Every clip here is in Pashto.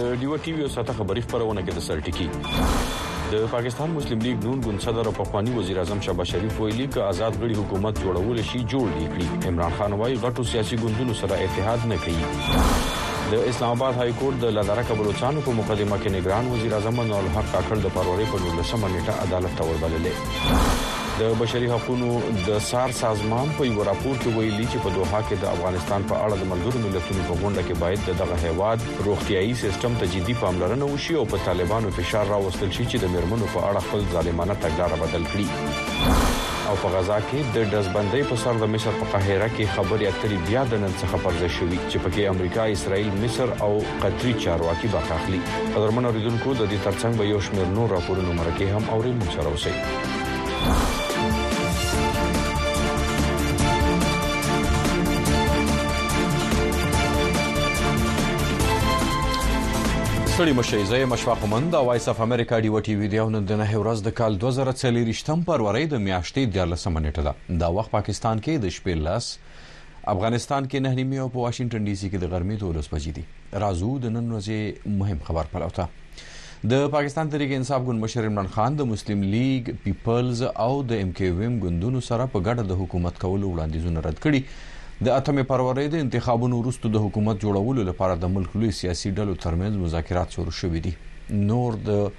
د ډیو ټي وي ساته خبري خبرونه کې د سر ټکی د پاکستان مسلم لیگ نون ګوند صدر او پخوانی وزیر اعظم شهباز شریف ویلي چې آزاد غړي حکومت جوړول شي جوړ لیکي عمران خان وايي غټو سیاسي ګوندونو سره اتحاد نه کوي د اسلام آباد های کورټ د لادرکه بلوچستان په مقدمه کې نگران وزیر اعظم انور الحق کاکړ د پرورې په 19مه نیټه عدالت ته وربللې د بشري حقوقو د سار سازمان په یو راپور کې ویلي چې په دوحه کې د افغانستان په اړه د ملګرو ملتونو په غونډه کې باید د دغه هیواد روغتيایي سیستم ته جدي پاملرنه وشي او په طالبانو فشار راوستل شي چې د مرمنو په اړه خپل ظالمانه تګلارې بدل کړي او په غزا کې د ډزبندۍ په سر د مصر په قاهره کې خبرې اترې بیا د نن څخه پر ځای شوې چې پکې امریکا، اسرائیل، مصر او قطري چارواکي برخه اخلي. قدرمن اوریدونکو د دې ترڅنګ به یو شمېر نور راپورونه مرکه هم اوري مو سره اوسئ. ستړي مشئ زه يم اشفاق مند وایس اف امریکا ډیوه ټي وي د نهې ورځ د کال دوه زره څلېرویشتم فرورۍ د میاشتې دیارلسمه نېټه ده. دا وخت پاکستان کې د شپې لس، افغانستان کې نهه نیمې او په واشنګټن ډي سي کې د غرمې دولس بجې دي. راځو د نن ورځې مهم خبر پلو ته. د پاکستان تحریک انصاف ګوند مشر عمران خان د مسلم لیګ، پیپلز او د ایم کیو ایم ګوندونو سره په ګډه د حکومت کولو وړاندیزونه رد کړي. د اتمې فرورۍ د انتخابونو وروسته د حکومت جوړولو لپاره د ملک لوی سیاسي ډلو ترمنځ مذاکرات شروع شوي دي. نور د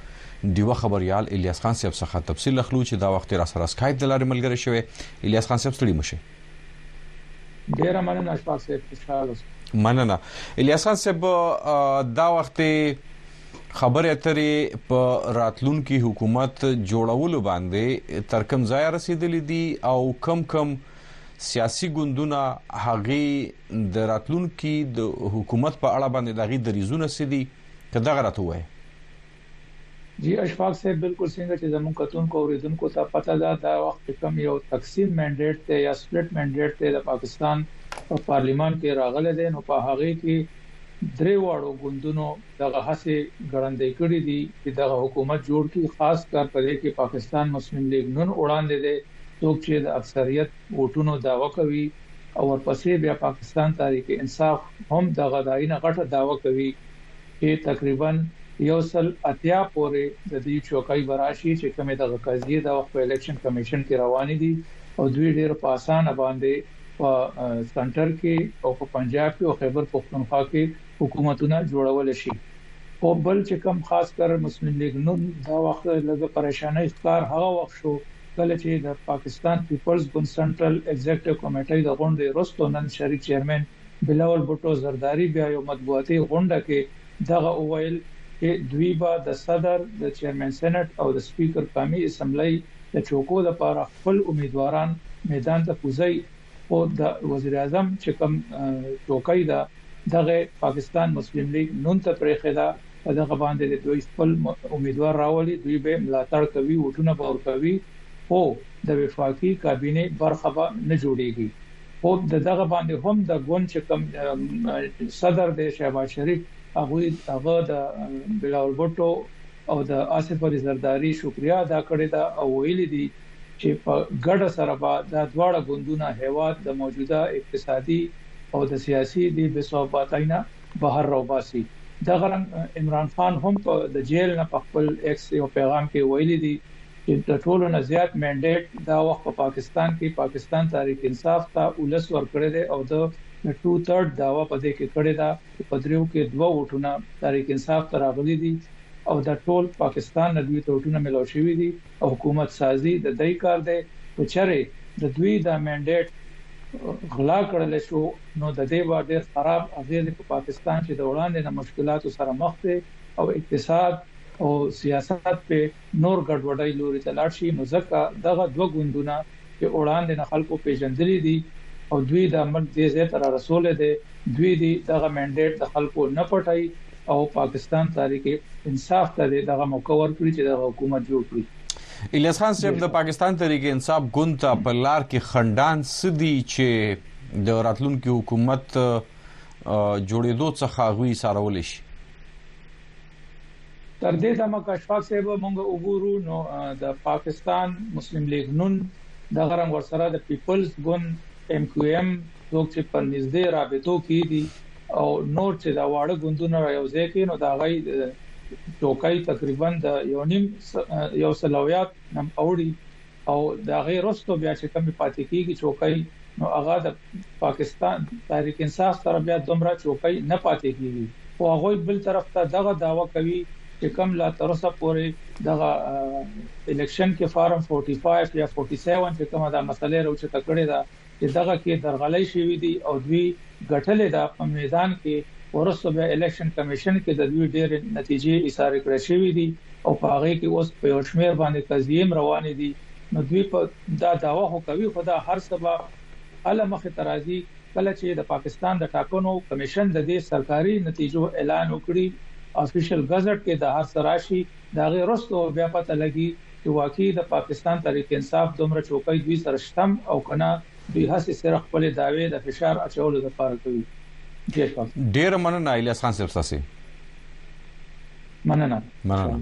ډیوه خبریال الیاس خان صاحب څخه تفصیل اخلو چې دا وخت راسره سکایپ د لارې ملګری شوی الیاس خان صاحب ستړي مشه ډیره مننه تاسو خوشاله اوسئ مننه الیاس خان صاحب دا وخت خبرې اترې په راتلونکي حکومت جوړولو باندې تر کوم ځای رسیدلې دي او کم کم سیاسي ګوندونه هغه د راتلونکي د حکومت په اړه باندې دغه دریزونه سدي کدا غراته وایي جی اشفاق صاحب بلکل سنګه چی زموږ کتونکو اوریدونکو ته پته ده دا وخت چی کوم یو تقسیم مینډیټ ته یا سپلټ مینډیټ ته د پاکستان په پارلیمان کی راغلی دی نو په هغه کی دری واړو ګوندونو دغه هڅی ګړندی کړی دی چی دغه حکومت جوړ کړي خاص کر په دی کی پاکستان مسلم لیګ نون وړاندی دی څوک چی د اکثریت ووټونو دعوه کوی او ورپسی بیا پاکستان تحریک انصاف هم دغه داینه غټه دعوه کوی کې تقریباً یو سل اتیا پورې د دوی چوکۍ به راشي چې کومې دغه قضیې دا وخت په الیکشن کمیشن کې روانې دي او دوی ډېر په اسانه باندې په سنټر کې او په پنجاب کې او خیبر پښتونخوا کې حکومتونه جوړولی شي خو بل چې کوم خاص کر مسلم لیګ نون دا وخت لږه پریشانۍ ښکار هغه وخت شو کله چې د پاکستان پیپلز ګوند سنټرل ایګزیکټیو کمیټۍ د غونډې وروسته نن شریک چیئرمین بلاول بټو زرداري بیا یو مطبوعاتي غونډه کې دغه وویل چې دوی به د صدر، د چیرمن سینټ او د سپیکر قامي اسمبلۍ د چوکو لپاره خپل امیدواران میدان ته کوزوي خو د وزیراعظم چې کوم چوکۍ ده دغه پاکستان مسلم لیګ نون ته پریښې ده په دغه باندې دې دوی خپل امیدوار راولي دوی به یې ملاتړ کوي ووټونه به ورکوي خو د وفاقي کابینې برخه به نه جوړیږي. خو د دغه باندې هم د ګوند چې کوم صدر دی شهباز شریف هغوی هغه د بلاول بوټو او د آصف علي زرداري شکریا ادا کړې ده او ویلي دي چې په ګډه سره به دا دواړه ګوندونه هیواد د موجوده اقتصادي او د سیاسي دې بې ثباتۍ نه بهر راوباسي. دغه رنګ عمران خان هم د جیل نه په خپل ایکس یو پیغام کې ویلي دي چې د ټولو نه زیات مینډیټ دا وخت په پاکستان کې پاکستان تحریک انصاف ته ولس ورکړی دی او ده د ټو ترډ دعوه په دې کې کړې ده چې په دریو کې دوه ووټونه تحریک انصاف ته راغلي دي او د ټول پاکستان نه دوی ته ووټونه ملاو شوي دي او حکومت سازي د دوی کار دی که چېرې د دوی دا مینډیټ غلا کړل شو نو د دې به ډېر خراب اغېزې په پاکستان چې د وړاندې نه مشکلاتو سره مخ دی او اقتصاد او سیاست پرې نور ګډوډۍ لوري ته لاړ شي نو ځکه دغه دوه ګوندونه چې وړاندې نه خلکو پېژندلي دي او دوی دا ملک دې ځای ته را رسولی دی دوی دې دغه مېنډېټ د خلکو نه پټوي او پاکستان تحریک انصاف ته دې دغه موقع ورکړي چې دغه حکومت جوړ کړي. الیاس خان صاحب د پاکستان تحریک انصاف ګوند ته په لار کې خنډان څه دي چې د راتلونکي حکومت جوړېدو څخه هغوی سارول شي؟ تر دې دمه که اشفاق صاحب مونږ وګورو نو د پاکستان مسلم لیګ نون د غرم ورسره د پیپلز ګوند ایم کیو ایم څوک چې په نږدې رابطو کې دي او نور چې دا واړه ګوندونه یو ځای کې نو دا غي ټوکای تقریبا د یو نیم یو سلویات نم اوړي او د هغې وروسته بیا چې کومې پاتې کیږي چوکۍ نو هغه د پاکستان تحریک انصاف سره بیا دومره چوکۍ نه پاتې کیږي خو هغوی بل طرف ته دغه دعوه کوي چې کوم لا تر اوسه پورې دغه الیکشن کې فارم 45 یا 47 چې کومه دا مسله راوچته کړې ده چې دغه کې درغلۍ شوي دي او دوی ګټلې ده په میدان کې وروسته بیا الیکشن کمیشن کې ددوی ډیرې نتیجې ایسارې کړې شوي دي او په هغې کې اوس په یو شمیر باندې قضیې هم روانې دي نو دوی په دا دعوه خو کوي خو دا هر څه به کله مخې ته راځي کله چې د پاکستان د ټاکنو کمیشن ددې سرکاري نتیجو اعلان وکړي افیشل ګزټ کې دا هر څه راشي د هغې وروسته به بیا پته لګي چه واقعی د پاکستان تحریک انصاف دومره چوکۍ دوی سره شته هم او که نه دوی هسی صرف خپلی دعوی د فشار اچولو د پاره کوی ډیر ښه. ډیره مننه الیاس خان صاحب ستاسې. مننه. مننه.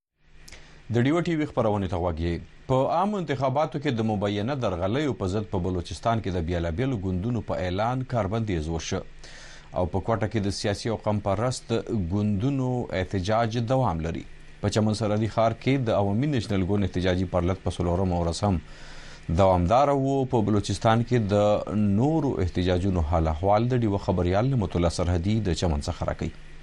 د ډیو ټي وي خبرونه ته وګورئ په عام انتخاباتو کې د مبینه درغلیو په ضد په بلوچستان کې د بیلابیلو ګوندونو په اعلان کاربندیز وشو او په کوټه کې د سیاسي او قم پرست ګوندونو احتجاج دوام لري په چمن سرحدي ښار کې د عوامي نېشنل ګوند احتجاجي پرلت په سلورم ورځ هم دوامدار وو په بلوچستان کې د نورو احتجاجونو حال احوال د ډیو خبريال نمتولا سرحدي د چمن څخه راکړي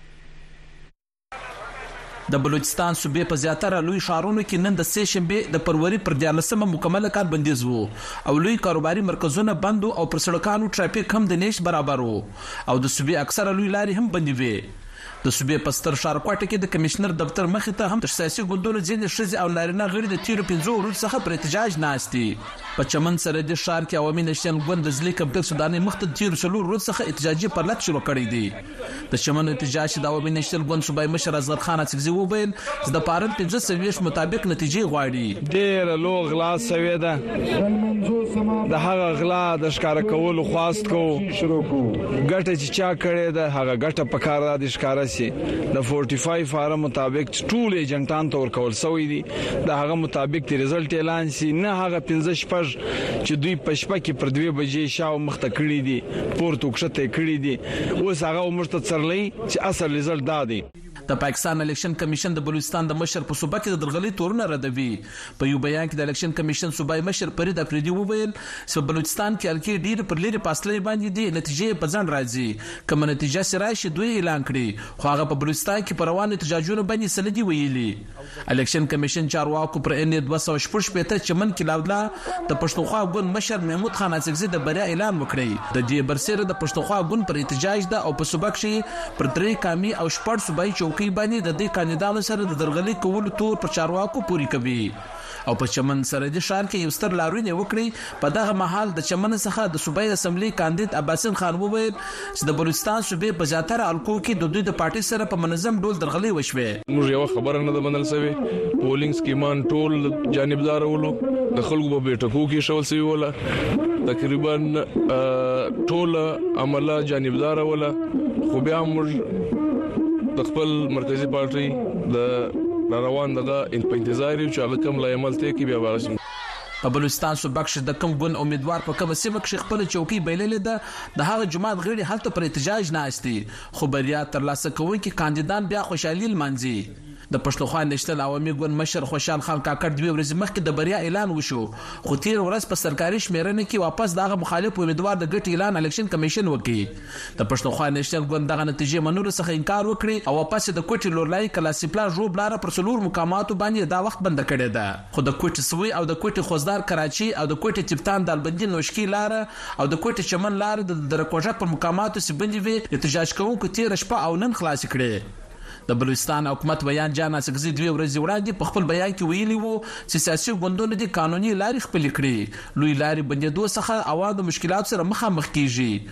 د بلوچستان صوبې په زیاتره لوی ښارونو کې نن د سې شنبې د فروري پر دیارلسمه مکمل کار بندیز و او لوی کاروباري مرکزونه بند او پر سړکانو ټرافیک هم د نیش برابر و او د صوبې اکثره لوی لارې هم بندې وې. د صوبې په ستر ښار کوټه کې د کمشنر دفتر مخې ته هم د سیاسي ګوندونو ځینې ښځې او نارینه غړي د تیرو پنځو ورځو څخه پر احتجاج ناست دي. په چمن سرحدي ښار کې عوامي نشین ګوند د ضلعي کمپلکس ودانۍ مخته د تیرو څلورو ورځو څخه احتجاجي پرلت شروع کړی دی. د چمن اتجاه چې د عوامي نېشنل ګوند صوبايي مشر اصغر خان اڅکزي وویل چې د پارت پنځه څلوېښت مطابق نتیجې غواړي. ډېره لو غلا سوې ده، د هغه غلا د ښکاره کولو خواست کوو، ګټه چې چا کړې ده هغه ګټه پکار ده دې ښکاره سي، د فورټي فایو فارم مطابق چې ټولو ایجنټانو ته ورکول سوی دي د هغه مطابق دې رزلټ اعلان سي نه هغه پنځه شپږ چې دوی په شپه کې پر دوې بجې شاو مخته کړي دي پورته او کښته یې کړي دي. اوس هغه موږ ته څرلي چې اصل ريزلټ دا دی. د پاکستان الیکشن کمیشن د بلوچستان د مشر په صوبه کې د درغلۍ تورونه ردوي. په یو بیان کې د الیکشن کمیشن صوبايي مشر فرید افریدي وویل چې په بلوچستان کې حلقې ډېرې پر لېرې فاصلې باندې دي، نتیجې یې په ځنډ راځي، کومه نتیجه چې راشي دوی یې اعلان کړي، خو هغه په بلوچستان کې په روانو احتجاجونو باندې څه نه دي ویلي. الیکشن کمیشن چارواکو پر ان دوه سوه شپږ شپېته چمن کې لاودلا د پښتونخوا ګوند مشر محمود خان اڅکزي د بریا اعلان وکړی د دې برسېره د پښتونخوا ګوند پر احتجاج ده او په صوبه کښې پر درې قامي او شپږ صوبایي چوکۍ باندې د دې کاندیدانو سره د درغلي کولو تور پر چارواکو پورې کوي او په چمن سرحدي ښار کې یو ستر لاروینې وکړي، په دغه مهال د چمن څخه د صوبايي اسمبلۍ کاندید اباسین خان وویل چې د بلوچستان صوبې په زیاتره حلقو کې د دوی د پارټۍ سره په منظم ډول درغلۍ وشوې. زموږ یوه خبره نه ده منل شوې، پولینګ سکیمان ټول جانبداره ولو د خلکو په بیټکو کې ایښول شوي وله، تقریبا ټوله عمله جانبداره وله، خو بیا هم موږ د خپل مرکزي پارټۍ، د روان دغه په انتظار یو چې هغه کوم لا عمل ته کې بیا واسي په بلوچستان صوبه کې د کوم ګوند امیدوار په کومه سیمه کې خپل چوکۍ بایللې ده د هغه جماعت غړي هلته پر احتجاج ناست دي خو بریا ترلاسه کوونکي کاندیدان بیا خوشحالي لمانځي د پښتونخوا نېشنل عوامي ګوند مشر خوشحال خان کاکړ دوې ورځې مخکې د بریا اعلان وشو خو تېره ورځ په سرکاري شمېرنه کې واپس د هغه مخالف امیدوار د ګټې اعلان الیکشن کمېشن وکړ د پښتونخوا نېشنل ګوند دغه نتیجې منلو څخه انکار وکړي او واپس یې د کوټې لورلايي کلاسیپلا ژوب لاره پر څلور مقاماتو باندې یې دا وخت بنده کړې ده خو د کوټې سوی او د کوټې خوزدار کراچۍ او د کوټې تپتان دالبندي نوشکي لاره او د کوټې چمن لاره د دره کوږک پر مقاماتو چې بندې وې احتجاج کوونکو تېره شپه او نن خلاصې کړې د بلوچستان حکومت ویاند جان اڅکزي دوې ورځې وړاندې په خپل بیان کې ویلي وو چې سیاسي ګوندونو دې قانوني لارې خپلې کړي لوی لارې بندېدو څخه عوام د مشکلاتو سره مخامخ کېږي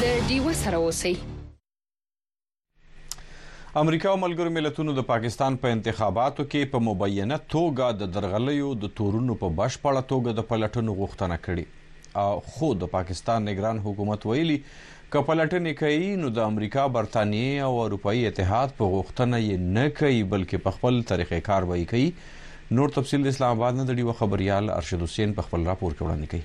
د دیو سره اوسئ امریکا او ملګرو ملتونو د پاکستان په انتخاباتو کې په مبینه توګه د درغلیو د تورونو په بشپړه توګه د پلټنو غوښتنه کړې خو د پاکستان نگران حکومت ویلي که پلټنې کوي نو د امریکا برتانیې او اروپایي اتحاد په غوښتنه یې نه کوي بلکې په خپل طریقې کار به یې کوي نور تفصیل د اسلام آباد نه د ډیوه خبریال ارشد حسین په خپل راپور کې وړاندې کوي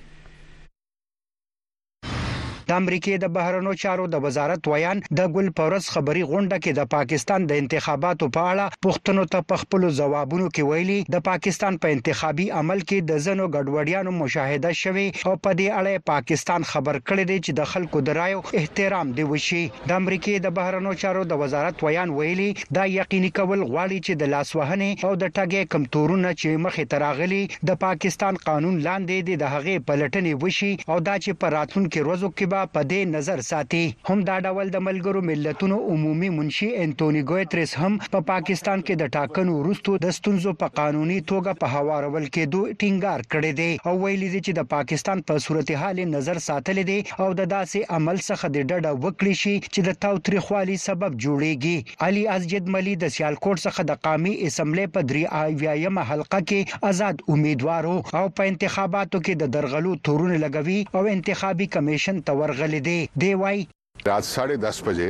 د امریکې د بهرنو چارو د وزارت ویاند د ګل په ورځ خبري غونډه کې د پاکستان د انتخاباتو په اړه پوښتنو ته په خپلو ځوابونو کې ویلي، د پاکستان په انتخابي عمل کې د ځینو ګډوډیانو مشاهده شوې او په دې اړه یې پاکستان خبر کړی دی چې د خلکو د رایو احترام دې وشي. د امریکې د بهرنیو چارو د وزارت ویاند ویلي، دا یقیني کول غواړي چې د لاسوهنې او د ټګۍ کوم تورونه چې مخې ته راغلي، د پاکستان قانون لاندې دې د هغې پلټنې وشي او دا چې په راتلونکې ورځو کې به په دې نظر ساتي. همدا ډول د ملګرو ملتونو عمومي منشي انتوني ګویترس هم په پاکستان کې د ټاکنو وروسته د ستونزو په قانوني توګه په هوارول کېدو ټینګار کړی دی او ویلي دي چې د پاکستان په صورتحال یې نظر ساتلی دی او د داسې عمل څخه دې ډډه وکړي شي چې د تاوتریخوالي سبب جوړیږي. علي ازجد ملي د سیالکوټ څخه د قامي اسمبلۍ په درې اویایمه حلقه کې ازاد امیدوار و او په انتخاباتو کې د درغلو تورونه لګوي او انتخابي کمیشن ته ورغلی دی. دی وايي. رات ساړې دس بجې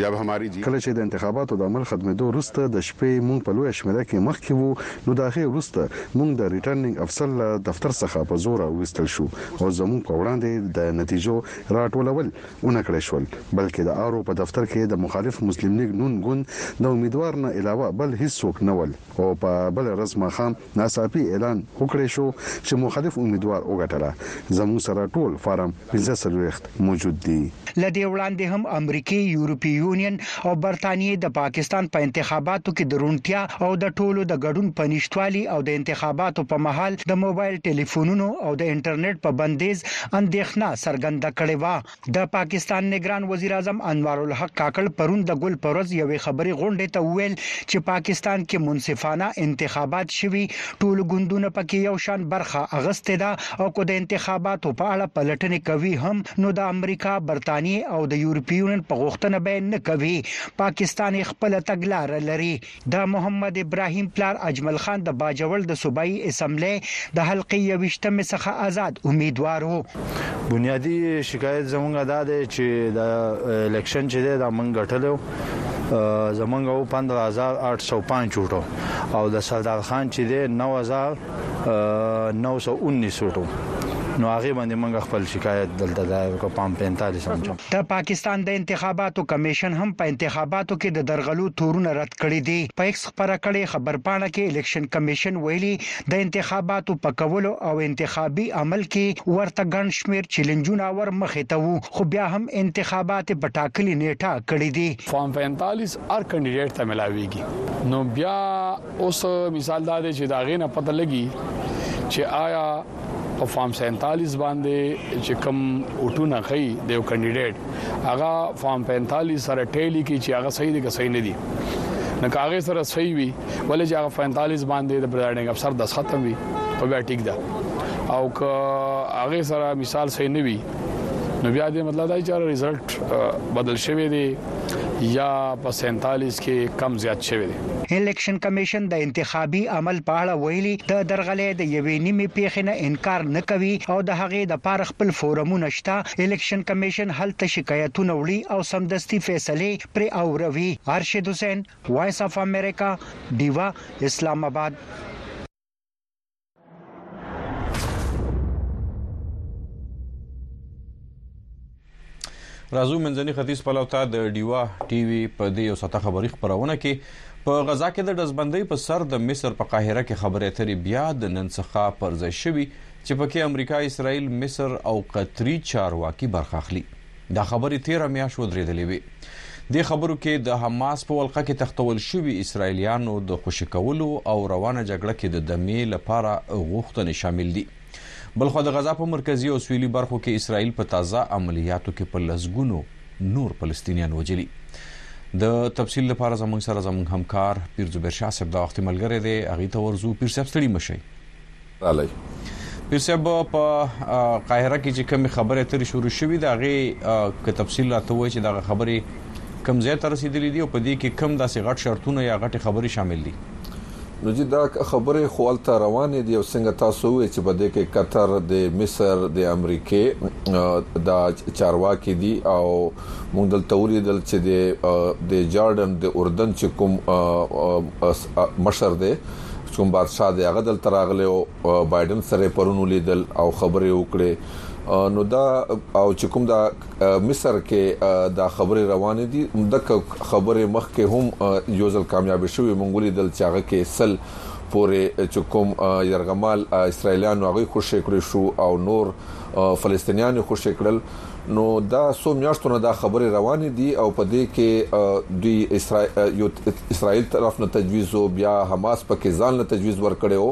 جب هماري جي. کله چې د انتخاباتو د عمل ختمېدو وروسته د شپې موږ په لویه شمېره کې مخکې وو، نو د هغې وروسته موږ د ریټرننګ افسر له دفتر څخه په زوره وویستل شو. خو زموږ په وړاندې د نتیجو را ټولول ونه کړای شول، بلکې د ارو په دفتر کې د مخالف مسلم لیګ نون ګوند د امیدوار نه علاوه بل هیڅ څوک نه ول او په بله ورځ ماښام ناڅاپي اعلان وکړای شو چې مخالف امیدوار وګټله زموږ سره ټول فارم پنځه څلوېښت موجود دي. له دې وړاندې هم امریکې، یورپي یونین او برتانیې د پاکستان په انتخاباتو کې د روڼتیا او د ټولو د ګډون په نشتوالي او د انتخاباتو په مهال د موبایل ټیلیفونونو او د انټرنیټ په بندیز اندیښنه څرګنده کړې وه. د پاکستان نګران وزیراعظم انوارالحق کاکړ پرون د ګل په ورځ یوې خبري غونډې ته وویل چې پاکستان کې منصفانه انتخابات شوي، ټولو ګوندونو پکې یو شان برخه اغستې ده او که د انتخاباتو په اړه پلټنې کوي هم نو د امریکا، برتانیې او د یورپي یونین په غوښتنه به یې نه کوي، پاکستان یې خپله تګلاره لري. د محمد ابراهیم پلار اجمل خان د باجوړ د صوبايي اسمبلۍ د حلقې یوویشتمې څخه ازاد امیدوار و. بنیادي شکایت زمونږ دا دی چې دا الیکشن چې دی دا مونږ ګټلی و، زمونږ و پندره هزار آټ سو پانچ ووټو او د سردار خان چې دی نو هزار نو سو 19 وټو نو هغه باندې موږ خپل شکایت دلته دا یو پام 45 هم د پاکستان د انتخاباتو کمیشن هم په انتخاباتو کې د درغلو تورونه رد کړي دي په ایکس خبره کړې خبرپاڼه کې الیکشن کمیشن ویلي د انتخاباتو په کولو او انتخابي عمل کې ورته ګڼ شمیر چیلنجونه ور مخې ته وو خو بیا هم انتخابات په ټاکلي نیټه کړي دي فارم 45 هر کاندیدټ ته ملاويږي نو بیا اوس مثال دا دی چې دا غي نه پته لګي چې آیا په فارم 47 باندې چې کم وټونه کوي د یو کینډیډیټ هغه فارم 45 سره ټیلی کې چې هغه صحیح دي که صحیح نه دي نو کاغه سره صحیح وي ولې چې هغه 45 باندې د پریزایډینګ افسر د ختم وي په بیا ټیک ده او که هغه سره مثال صحیح نه وي نو بیا دې مطلب دا چې رزلټ بدل شوی دی یا په 47 کې کم زیات شوی دی الیکشن کمیشن د انتخابي عمل په اړه ویلي د درغلې د یوې نیمې پیښې نه انکار نه کوي او د هغې د پاره خپل فورمونه شته الیکشن کمیشن هلته شکایتونه وړي او سمدستي فیصله پر اوروي ارشد حسین وایس اف امریکا دیوا اسلام آباد رازو منځني ختیځ په لوتا د ډیوا ټي وي په دې یو ساته خبري خبرونه کې په غزا کې د دزبندۍ په سر د مصر په قاهره کې خبرې اترې بیا د نن څخه پر ځای شوي چې پکې امریکا، اسرائیل، مصر او قطري چارواکي برخه اخلي. دا خبرې تېره میاشت ودرېدلې وې. دې خبرو کې د حماس په ولقه کې تښتول شوي اسرائیلیانو د خوشې کولو او روانه جګړه کې د دمې لپاره غوښتنې شامل دي. بلخوا د غزا په مرکزي او سویلي برخو کې اسرائیل په تازه عملیاتو کې په لسګونو نور فلسطینیان وژلي. د تفصیل لپاره زموږ سره زموږ همکار پیر زبیر شاه صاحب دا وخت ملګری دی هغه ته ورزو پیر صاحب ستړي مشي رالی پیر صاحب په قاهره کې چې کومې خبرې اترې شروع شوې د هغه که تفصیل راته وایي چې دا خبرې کم ځای ته رسیدلې دي او په دې کې کم داسې غټ شرطونه یا غټې خبرې شامل دي نو جی دا خبرې خو الته روانې دي او څنګه تاسو وې چې بده کې قطر د مصر د امریکې دا چارواکي دي او موږ دلته ولیدل چې د د جارډن د اردن چې کوم مشر دی چون بادشاه دی هغه دلته راغلی او بایدن سره پرون ولیدل او خبرې وکړې نو دا او چې کوم دا مصر کې دا خبرې روانې دي د خبرې مخ کې هم یو ځل کامیاب شوې مونږ ولیدل چې هغه کې سل پورې چې کوم يرغمال اسرایلیانو هغه خوشې کړی شو او نور فلسطینیان خوشې کړل نو دا سو میاشتو نه دا خبرې روانې دي او په دې کې دوی اسرائیل اسرائیل طرف نه تجویز او بیا حماس پکې ځان له تجویز ورکړیو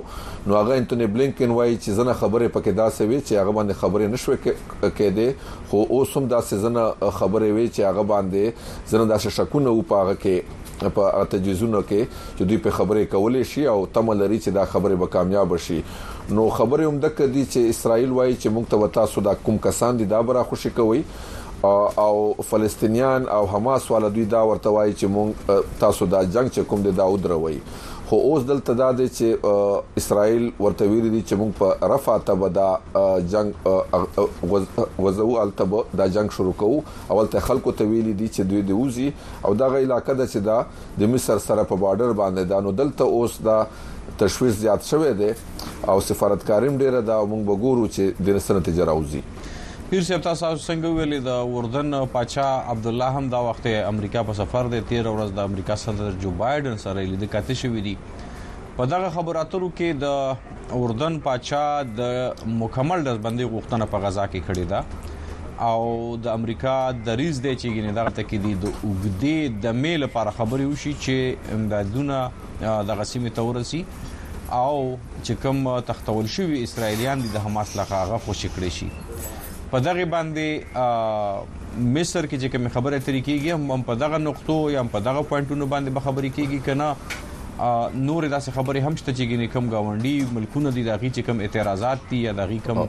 نو هغه انټونی بلینکن وایي چې زنه خبرې پکې دا سوي چې هغه باندې خبرې نشوي کېده خو اوس هم دا سزنه خبرې وي چې هغه باندې زنه داسې شکونه او پاغه کې په هغه تجویزونو کې چې دوی په خبرې کولې شي او تمه لري چې دا خبرې به کامیاب شي نو خبرې هم د کدي چې اسرائیل وایي چې موږ ته وتا سودا کوم کسان دي دا برا خوشي کوي او فلسطینیان او حماس والا دوی دا ورته وایي چې موږ تاسو دا جنگ چې کوم دی دا ودروي خو اوس دلته دا دی چې اسرائیل ورته ویلي دي چې موږ په رفح ته به دا جنگ غزو التبه دا جنگ شروع کوو اول ته خلکو ته ویلي دي چې دوی دې وځي او دغه علاقه ده چې دا د مصر سره په بارډر باندې ده نو دلته اوس دا تشویش زیات شوی دی او سفارتکاریم ډیره ده او موږ به ګورو چې د څه نتیجه راوځي پیر صاحب تاسو څنګه ویلې د اردن پاچا عبد الله هم دا وخت امریکا په سفر دی 13 ورځ د امریکا صدر جو بایډن سره لیدل کاتې شوې دي په دغه خبراتو کې د اردن پاچا د مکمل دزبندي غوښتنه په غزا کې کړې ده او د امریکا دریز دی چې ګینه دغه تکې دي د اوګدې د میل لپاره خبرې وشي چې امدادونه د غسیمې تورسي او چې کوم تختول شوی اسرایلیان دي د حماس لخوا غو خوشی کړی شي په دغه باندې مصر کې چې کوم خبره ترې کیږي هم په دغه نقطو یا په دغه پوینټونو باندې به خبرې کیږي کنه نورې داسې خبرې هم شته چې ګینې کم گاونډي ملکونه دي دغه چې کم اعتراضات دي یا دغه کم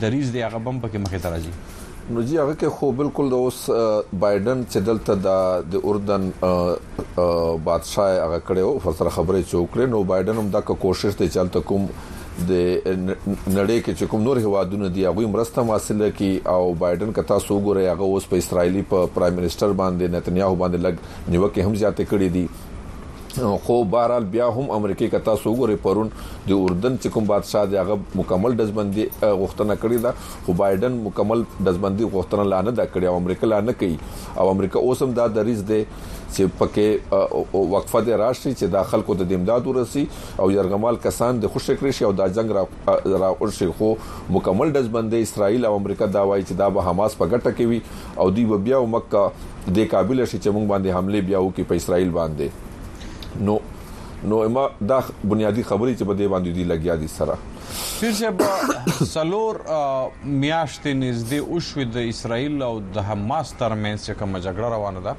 دریز دی هغه بم پکې مخې ته راځي نو جی هغه کې خو بالکل د اوس بایدن چې دلته د اردن بادشاہ هغه کړو فسره خبرې چوکړې نو بایدن هم دا کوشش ته چلته کوم د نړۍ کې چې کوم نور هوادونه دی هغه مرسته حاصله کی او بایدن کتا سو ګره هغه اوس په اسرایلی په پرایم منسٹر باندې نتنیاهو باندې لګ نیوکه هم زیاته کړې دي خو بهرال بیا هم امریکای کتا سو غوري پرون د اردن چې کوم بادشاہ دی هغه مکمل دزبندي غوښتنه کړې ده خو بایدن مکمل دزبندي غوښتنه لانه دا کړې او امریکا لانه کوي او امریکا اوس هم دا دریز دی چې پکې وقفه د راشي چې د خلکو د امداد ورسي او يرغمال کسان د خوشی کړی شي او دا جنگ را را ورشي خو مکمل دزبندي اسرائیل او امریکا دا وایي چې دا به حماس په ګټه کوي او دوی به بیا مکه د کابل شي چې موږ باندې حمله بیا وکي په اسرائیل باندې نو نو اما دا بنیادی خبرې چې په دې باندې دی لګیا دي سره پیر صاحب سلور میاشتې نږدې او شو د اسرایل او د حماس ترمنځ چې کوم جګړه روانه ده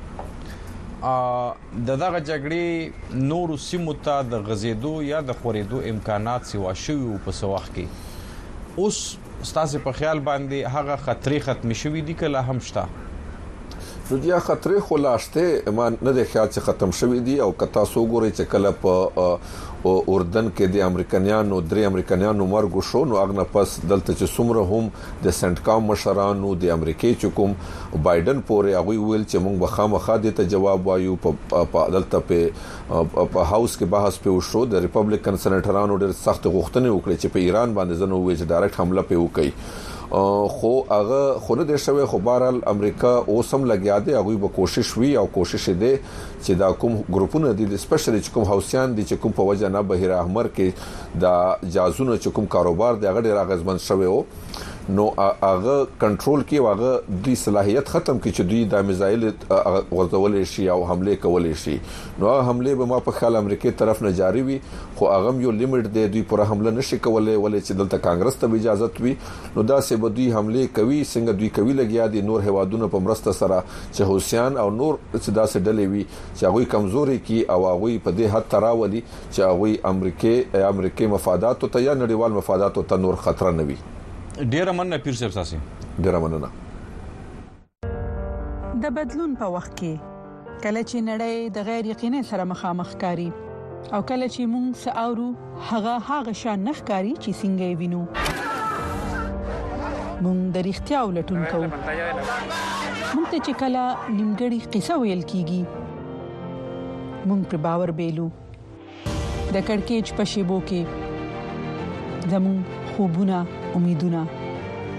د دغه جګړې نور سیمو ته د غزیدو یا د خورېدو امکانات سیوا شوی په سوخ کې اوس ستاسې په خیال باندې هغه خطرې ختمې شوې دي که لا هم شته؟ سودیا، خطرې خو لا شته، ما نه دی خیال چې ختم شوې دي او که تاسو وګورئ چې کله په اردن کې د امریکنیانو درې امریکنیانو مرګ وشو نو هغه نه پس دلته چې څومره هم د سنټکام مشرانو د امریکې چې کوم بایډن پورې هغه ویل چې موږ به خامخا د ته جواب وایو په دلته په په هاوس کې بحث پرې وشو، د ریپبلیکن سنیټرانو ډېر سختې غوښتنې وکړې چې په ایران باندې ځنو ووایي چې ډایرکټ حمله پرې وکړي خو هغه خو نه دی شوی خو بهرحال امریکا اوس هم لګیا دی هغوی به کوشش وي او کوشش دی چې دا کوم ګروپونه دي سپیشلی چې کوم هاوسیان دي چې کوم په وجه نه بهیر احمر کې دا جازونه چې کوم کاروبار دی هغه ډېر اغیزمن شوی او نو هغه کنټرول کې واغه دوی صلاحيت ختم کړي چې دوی د میزایل غورځول شي او حمله کول شي نو هغه حمله به ما په خیال امریکای طرف نه جاری وي خو هغه یو لیمټ دی دوی پر حمله نشي کولای ولې چې دلته کانګرس ته اجازه وي نو دا سه به دوی حمله کوي څنګه دوی کوي لګیا دي نور هوادونه په مرسته سره چې حوثیان او نور چې دا سه ډلې وي چې هغه کمزوري کی او هغه په دې حد تراولي چې هغوی امریکې یا امریکې مفاداتو ته یا نړیوال مفاداتو ته نور خطر نه وي ډیره مننه پیر صاحب تاسو ډیره مننه د بدلون په وخت کې کله چې نړۍ د غیر یقیني سره مخامخ کاری او کله چې موږ ساورو هغه هغه شان نخ کاری چې څنګه وینو موږ د اړتیا ولټون کوو موږ ته چې کله نیمګړی قصه ویل کیږي مونږ پر باور بیلو د کڑکېچ په شیبو کې زمون خوبونه امیدونه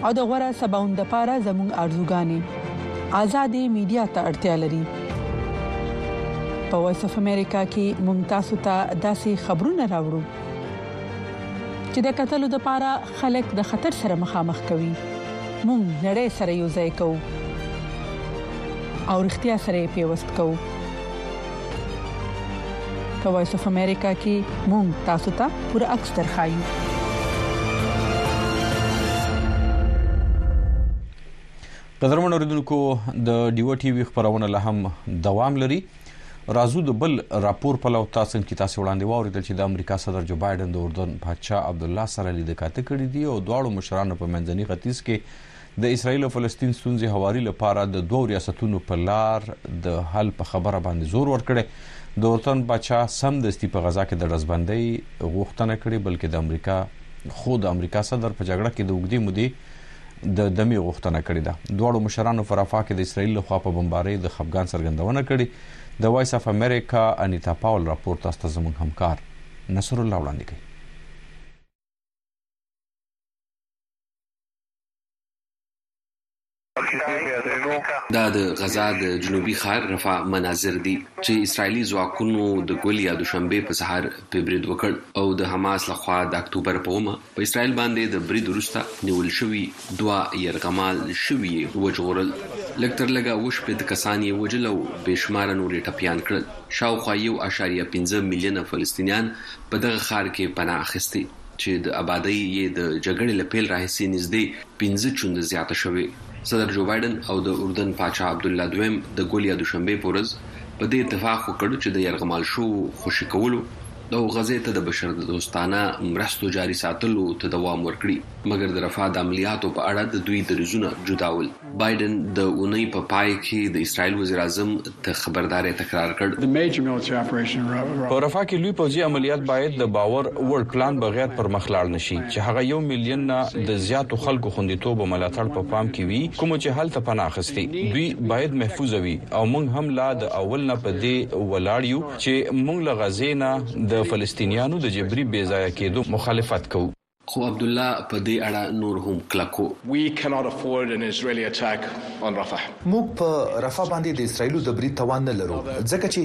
او د غوړه سباوند لپاره زمون ارزوګانې آزادې میډیا ته اړتیا لري په وایس اف امریکا کې مونږ تاسو ته داسې خبرونه راوړو چې د قتل لپاره خلک د خطر سره مخامخ کوي، موږ نړۍ سره یو ځای کوو او رښتیا سره یې پیوست کوو. په وایس اف امریکا کې موږ تاسو ته پوره عکس درښایو. قدرمن اوریدونکو د ډیوه ټي وي خبرونه لا هم دوام لري. رازو د بل راپور په لور تاسو کې تاسو وړاندې واوریدل چې د امریکا صدر جو بایدن د اردن پادشاه عبد الله سره لیدل کاته کړې دي او دواړو مشرانو په منځني ختیځ کې د اسرایل او فلسطین ستونزې هواري لپاره د دوو ریاستونو په لار د حل په خبره باندې زور ورکړي د اردن بچا سم د استي په غزا کې د رزبندۍ غوښتنه کړې بلکې د امریکا خو د امریکا صدر په جګړه کې د وګړي مودي د دمې غوښتنه کړې ده دواړو مشرانو په رفاه کې د اسرایل لخوا په بمبارۍ د خفګان څرګندونه کړې د وایس اف امریکا انیتا پاول راپور تاسو ته زموږ همکار نصر الله وړاندې کوي دا د غزا د جنوبي ښار رفا مناظر دي چې اسرایلی ځواکونو د ګل یا دوشنبه په سهار په برید وکړ او د حماس لخوا د اکتوبر په ومه په اسرائیل باندې د برید وروسته نیول شوي دوه یرغمال شوي یې وژغورل، لږ تر لږه اووه شپېته کسان یې وژل او بې شماره نور یې ټپیان کړل. شاوخوا یو اعشاریه پنځه میلیونه فلسطینیان په دغه ښار کې پناه اخیستې، چې د ابادۍ یې د جګړې له پیل راهیسې نږدې پنځه چنده زیاته شوې. صدر جو بایډن او د اردن پاچا عبدالله دویم د ګل یا دوشنبې په ورځ په دې اتفاق وکړ، چې د یرغمال شوو خوشې کولو، او غزې ته د بشردوستانه مرستو جاري ساتلو ته دوام ورکړي، مګر د رفاه د عملیاتو په اړه د دوی دریځونه جدا ول. بایډن د اونۍ په پای کې د اسرائیل وزیراعظم ته خبرداری تکرار کړ. په رفاه کې لوی پوځي عملیات باید د باور وړ پلان بغیر پر مخ لاړ نه شي، چې هغه یو میلیون نه د زیاتو خلکو خوندیتوب او ملاتړ په پام کې وي، کومو چې هلته پناه اخیستې. دوی باید محفوظ وي او موږ هم لا د اول نه په دې ولاړ یو، چې موږ له غزې نه د فلسطینیانو د جبري بې ځایه کېدو مخالفت کوو. خو عبدالله په دې اړه نور هم کلک و. موږ په رفح باندې د اسراییلو د برید توان نه لرو، ځکه چې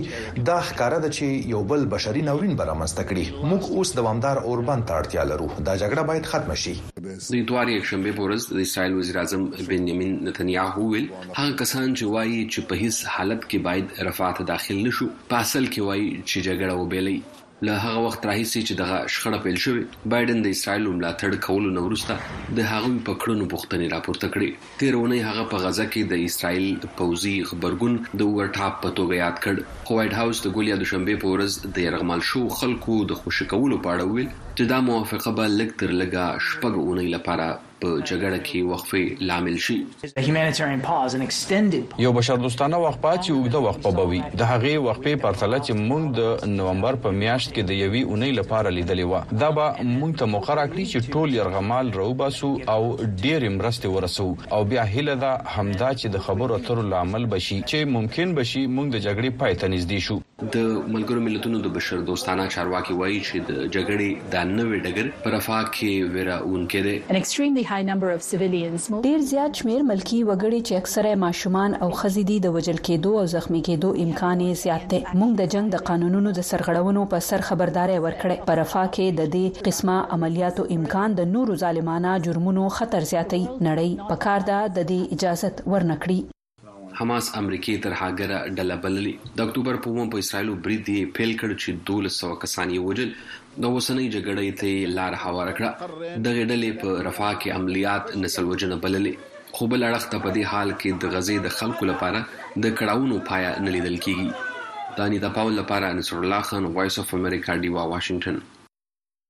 دا ښکاره ده چې یو بل بشري ناورین به رامنځته کړي. موږ اوس دوامدار اوربند ته اړتیا لرو. دا جګړه باید ختمه شي. د اتوار، یکشنبې، په ورځ د اسراییل وزیراعظم بنیامین نتنیاهو وویل، هغه کسان چې وايي چې په هیڅ حالت کې باید رفاه ته داخل نه شو، په اصل کې وايي چې جګړه وبیلئ. له هغه وخت راهیسې چې دغه شخړه پیل شوې، بایډن د اسراییلو ملاتړ کولو نه وروسته د هغوی په کړنو پوښتنې راپورته کړې. تېره اونۍ هغه په غزه کې د اسراییل پوځي غبرګون د اور ټاپ په توګه یاد کړ، خو وایټ هاوس د ګل یا دوشنبې په ورځ د یرغمال شوو خلکو د خوشې کولو په اړه وویل چې دا موافقه به لږ تر لږه شپږ اونۍ لپاره په جګړه کې وقفې لامل شي. یو بشردوستانه وقفه چې اوږده وقفه به وي، د هغې وقفې پرتله چې موږ د نومبر په میاشت کې د یوې اونۍ لپاره لیدلې وه، دا به موږ ته موقع راکړي چې ټول یرغمال راوباسو او ډېرې مرستې ورسوو او بیا هیله ده همدا چې د خبرو اترو لامل به شي چې ممکن به شي موږ د جګړې پای ته نږدې شو. د ملګرو ملتونو د بشر دوستانه چارواکي وایي چې د جګړې دا نوی ډګر په رفاه کې ویراونکی دی. ډیر زیات شمیر ملکي وګړي چې اکثره یې ماشومان او ښځې دي د وژل کیدو او زخمي کیدو امکان یې زیات دی. مونږ د جنګ د قانونونو د سرغړونو په سر خبرداری ورکړی. په رفاه کې د دې قسمه عملیاتو امکان د نورو ظالمانه جرمونو خطر زیاتوي. نړۍ پکار ده د دې اجازت ورنکړي. حماس امریکې ترهګره ډله بللې، د اکتوبر په اوومه په اسرایلو برید یې پیل کړ چې دوولس سوه کسان یې ووژل او اوسنۍ جګړۍ ته یې لاره هواره کړه. دغې ډلې په رفاه کې عملیات نسل وژنه بللې، خو بل اړخ ته په دې حال کې د غزې د خلکو لپاره د کړاوونو پایه نه لیدل کېږي. د انیتا پاول لپاره انیصرالله خان، وایس اف امریکا ډیوا واشنګټن.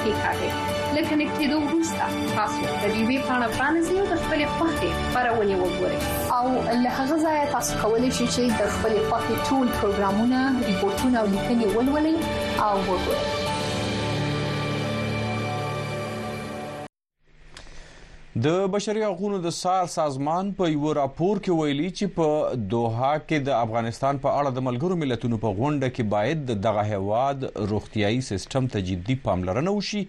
کې کاږي لکه نکټېدو وروسته تاسو د دې وی پاڼه پرانیزئ او د خپل خوښې خبرونه وګورئ او له هغه ځایه تاسو کولی شئ چې د خپل خوښې ټول پروګرامونه ریپورتونه او لیکنې ولولئ او وګورئ د بشري حقوقو د سار سازمان په یو راپور کې ویلي چې په دوحه کې د افغانستان په اړه د ملګرو ملتونو په غونډه کې باید د دغه هواد روغتيایي سیستم ته جدي پاملرنه وشي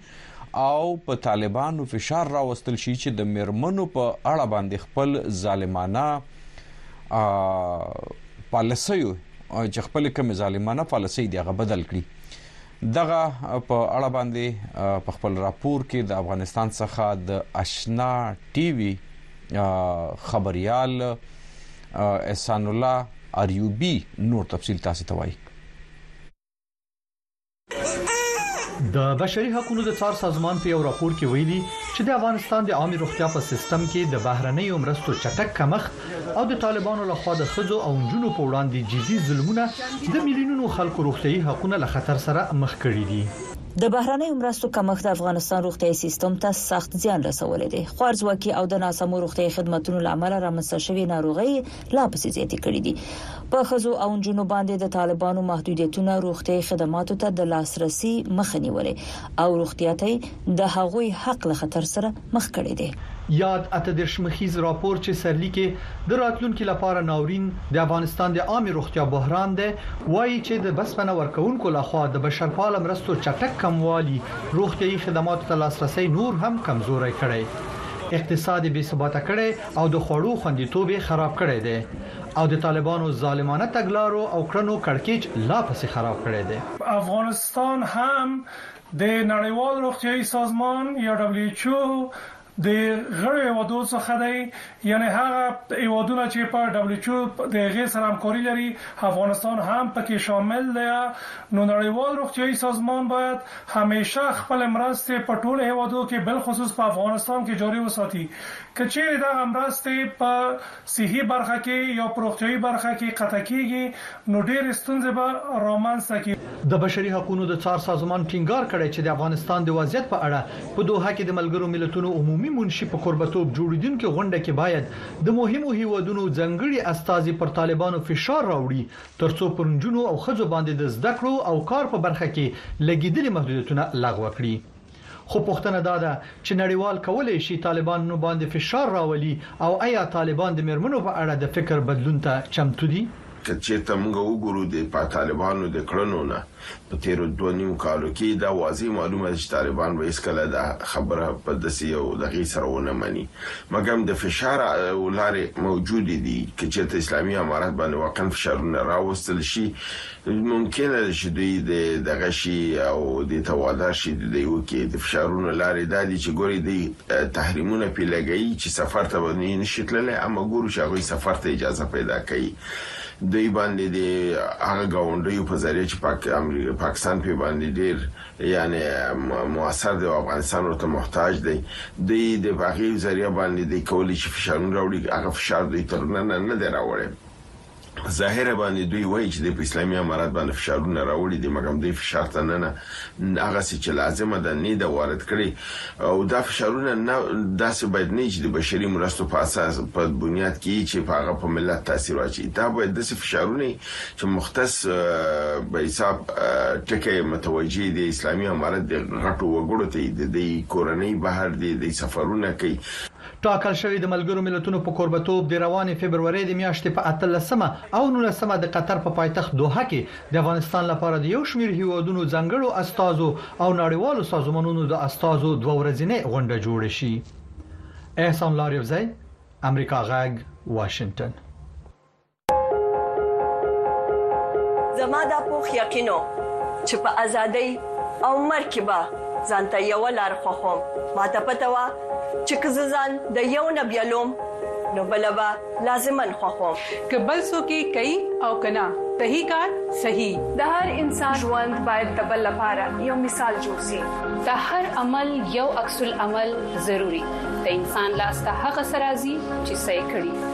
او په طالبانو فشار راوستل شي چې د مرمنو په اړه باندې خپل ظالمانه پالیسي چې خپل کوم ظالمانه پالیسي دی غو بدل کړي دغه په اړه باندې په خپل راپور کې د افغانستان څخه د اشنا ټي وي خبريال احسان الله اریوبي نور تفصيل تاسو ته وایي د بشري حقوقو د څار سازمان په یو راپور کې ویلي چې د افغانستان د عامه روغتیا په سیستم کې د بهرنیو مرستو چټک کمښت او د طالبانو له خوا د ښځو او نجونو په وړاندې جدي ظلمونه د میلیونونو خلکو روغتیايي حقونه له خطر سره مخ کړي دي. د بهرنیو مرستو کمښت د افغانستان روغتیايي سیستم ته سخت زیان رسولی دی. خوارځواکي او د ناسمو روغتیايي خدمتونو له امله رامنځته شوې ناروغۍ یې لا پسې زیاتې کړې دي. په ښځو او نجونو باندې د طالبانو محدودیتونه روغتیايي خدماتو ته د لاسرسي مخه نیولې او روغتیا ته یې د هغوی حق له خطر سره مخ کړی دی. یاد اته دېرش مخیز راپور چې سرلیک یې د راتلونکي لپاره ناورین د افغانستان د عامې روغتیا بحران دی، وايي چې د بسپنه ورکوونکو لخوا د بشرپاله مرستو چټک کموالي روغتیايي خدماتو ته لاسرسی نور هم کمزوری کړی، اقتصاد یې بې ثباته کړی او د خوړو خوندیتوب یې خراب کړی دی او د طالبانو ظالمانه تګلارو او کړنو کړکېچ لا پسې خراب کړی دی. افغانستان هم د نړیوال روغتیايي سازمان یا ډبلیو ایچ او د غړیو هیوادو څخه دی یعنی هغه هیوادونه چی په ډبلیو ایچ او د هغی سره همکاری لری افغانستان هم پکی شامل دی نو نړیوال روغتیايي سازمان باید همیشه خپل مرستی په ټولو هیوادو کی بالخصوص په افغانستان کی جاری وساتی که چیری دغه مرستی په صحي برخه کې یا په روغتیايي برخه کې قطع کېږي، نو ډېرې ستونزې به رامنځ ته کړي. د بشري حقونو د څار سازمان ټینګار کړی چې د افغانستان د وضعیت په اړه په دوحه کې د ملګرو ملتونو عمومي منشي په کوربتوب جوړېدونکې غونډه کې باید د مهمو هېوادونو ځانګړي استازي پر طالبانو فشار راوړي ترڅو پر نجونو او ښځو باندې د زده کړو او کار په برخه کې لګېدلي محدودیتونه لغوه کړي. خو پوښتنه دا ده چې نړیوال کولای شي طالبان نو باندې فشار راولي او ایا طالبان د میرمنو په اړه د فکر بدلون ته چمتو دي؟ که چیرته موږ وګورو د په طالبانو د کړنو نه په تیرو دوه نیو کالو کې دا واضح معلومه ده چې طالبان به هیڅکله دا خبره په دسې یو دغې سره ونه مني مګم د فشار لارې موجودې دي که چیرته اسلامي امارت باندې واقعاً فشارونه راوستل شي ممکنه ده چې دوی د دغه شي او دې ته وادار شي د دوی وکړي د فشارونو لارې دا دي چې ګوري دوی تحریمونه پرې لګوي چې سفر ته به دوی نه شي تللی اما ګورو چې هغوی سفر ته اجازه پیدا کوي دوی باندې د هغه ګاونډیو په ذریعه چې پاک امریکا پاکستان په باندې ډیر یعنی موثر دی او افغانستان ورته محتاج دی دوی د هغې ذریعه باندې د کولی شي فشارونه راوړي هغه فشار دوی تر نن نه دی راوړی ظاهره باندې دوی وایي چې دوی په اسلامي امارت باندې فشارونه راوړي دي مګم دوی فشار ته نه نه هغسې چې لازمه ده نی ده وارد کړي او دا فشارونه نه داسې باید نه چې د بشري مرستو په اساس په بنیاد کې چې په هغه په ملت تاثیر واچي دا باید داسې فشارونه چې مختص به حساب ټکی متوجه دی اسلامي امارت د غټو وګړو ته د دې کورنۍ بهر دی د سفرونه کوي ټاکل شوې د ملګرو ملتونو په کوربه توب د روانې فبرورۍ د میاشتې په اتلسمه او نولسمه د قطر په پایتخت دوحه کې د افغانستان لپاره د یو شمیر هیوادونو ځانګړو استازو او نړیوالو سازمانونو د استازو دوه ورځینې غونډه جوړه شي احسان لاریوزی امریکا غږ واشنگټن زما دا پوخ یقین و چې په ازادۍ او مرګ کې به ځان ته یوه لار خوښوم، ما ته پته وه چې که زه ځان د یو نه بیلوم نو بله به لازماً خوښوم. که بل څوک یې کوي او که نه، تهی کار صحیح. د هر انسان ژوند باید د بل لپاره یو مثال جوړ شي. د هر عمل یو عکس العمل ضرور وي، د انسان لاس ته هغه څه راځي چې څه یې کړي.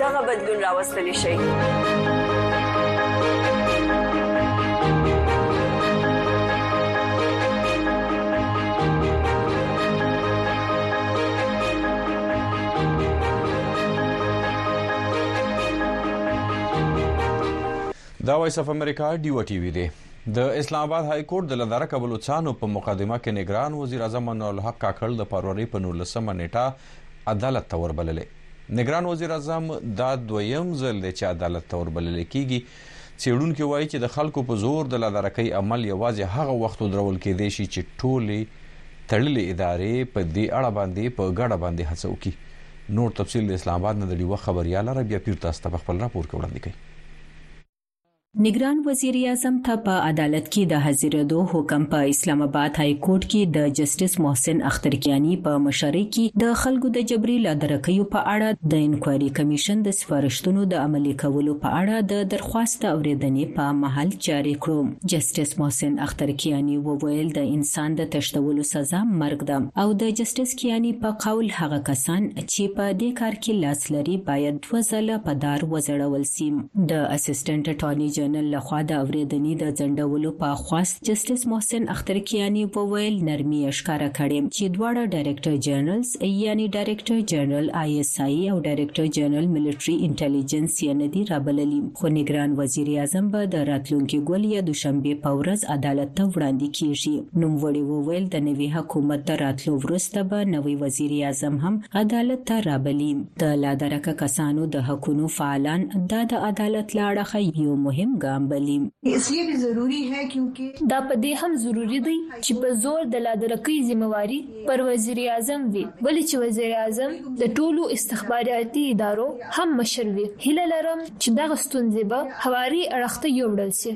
دغه بدلون راوستلی شي دا وایس اف امریکا ډیو ټي وي دی د اسلام آباد های کورټ د لداره کبلوچانو په مقدمه کې نگران وزیر اعظم منور الحق کاکړ د فروری په 19 نیټه عدالت ته وربللې نګران وزیراعظم دا دویم ځل دی چې عدالت ته وربلل کېږي. څېړونکي وايي چې د خلکو په زور د لادرکۍ عمل یوازې هغه وخت ودرول کېدای شي چې ټولې تړلې ادارې په دې اړه باندې په ګډه باندې هڅه وکړي. نور تفصیل د اسلام اباد نه د ډیوه خبریاله ربیعه پیر تاسو ته په خپل راپور کې وړاندې کوي. نګران وزیراعظم ته په عدالت کې د حاضرېدو حکم په اسلام آباد های کورټ کې د جسټس محسن اخترکیاني په مشرۍ کې د خلکو د جبري لادرکیو په اړه د انکوایري کمیشن د سفارښتونو د عملي کولو په اړه د درخواست د اورېدنې په مهال جاري کړو. جسټس محسن اخترکیاني وویل، د انسان د تښتولو سزا مرګ ده او د جسټس کیاني په قول هغه کسان چې په دې کار کې لاس لري باید دوه ځله په دار وځړول سي. د اسسټنټ اټارني جنرل لخوا د اورېدني د ځنډولو په خواست جسټس محسن اخترکیاني وویل نرمي یې ښکاره کړې چي دواړه ډایرکټر جنرلز یعني ډایرکټر جنرل آی ایس آی او ډایرکټر جنرل ملټري انټلیجنس یې نه دي رابللي خو نګران وزیر اعظم به د راتلونکي ګل یا دوشنبې په ورځ عدالت ته وړاندي کیږي. نوموړي وویل د نوي حکومت د راتلو وروسته به نوی وزیر اعظم هم عدالت ته رابلي. د لادرکه کسانو د حقونو فعالان دا د عدالت له اړخه یو مهم ګام بلي. دا په دې هم ضروري دی چې په زور د لادرکۍ ذمه واري پر وزیراعظم وي، ولې چې وزیراعظم د ټولو استخباراتي ادارو هم مشر وي. هیله لرم چې دغه ستونزې به هواري اړخ ته یووړل شي.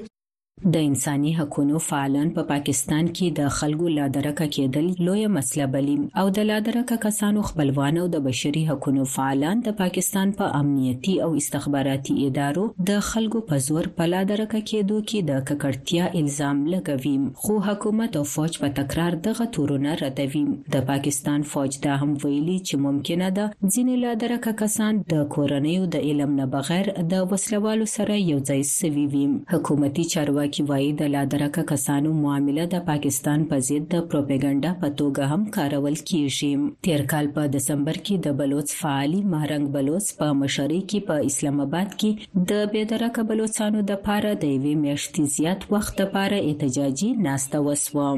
د انساني حقونو فعالان په پاکستان کې د خلکو لا درکه کېدل لویه مسله بلي او د لا درکه کسانو خپلوان او د بشري حقونو فعالان د پاکستان په پا امنیتي او استخباراتي ادارو د خلکو په زور په لا درکه کېدو کې د ککړتیا الزام لګوي خو حکومت او فوج په تکرار دغه تورونه ردوي د پاکستان فوج دا هم ویلي چې ممکنه ده ځینې لا درکه کسان د کورنیو د علم نه بغیر د وسلوالو سره یو ځای سوي وي. حکومتي چارواکي وايي، د لادرکه کسانو معامله د پاکستان په ضد د پروپیګنډا په توګه هم کارول کیږي. تیر کال په دسمبر کې د بلوڅ فعالي مهرنګ بلوڅ په مشرۍ کې په اسلام اباد کې د بې درکه بلوڅانو دپاره د یوې میاشتي زیات وخت دپاره احتجاجي ناسته وسوه.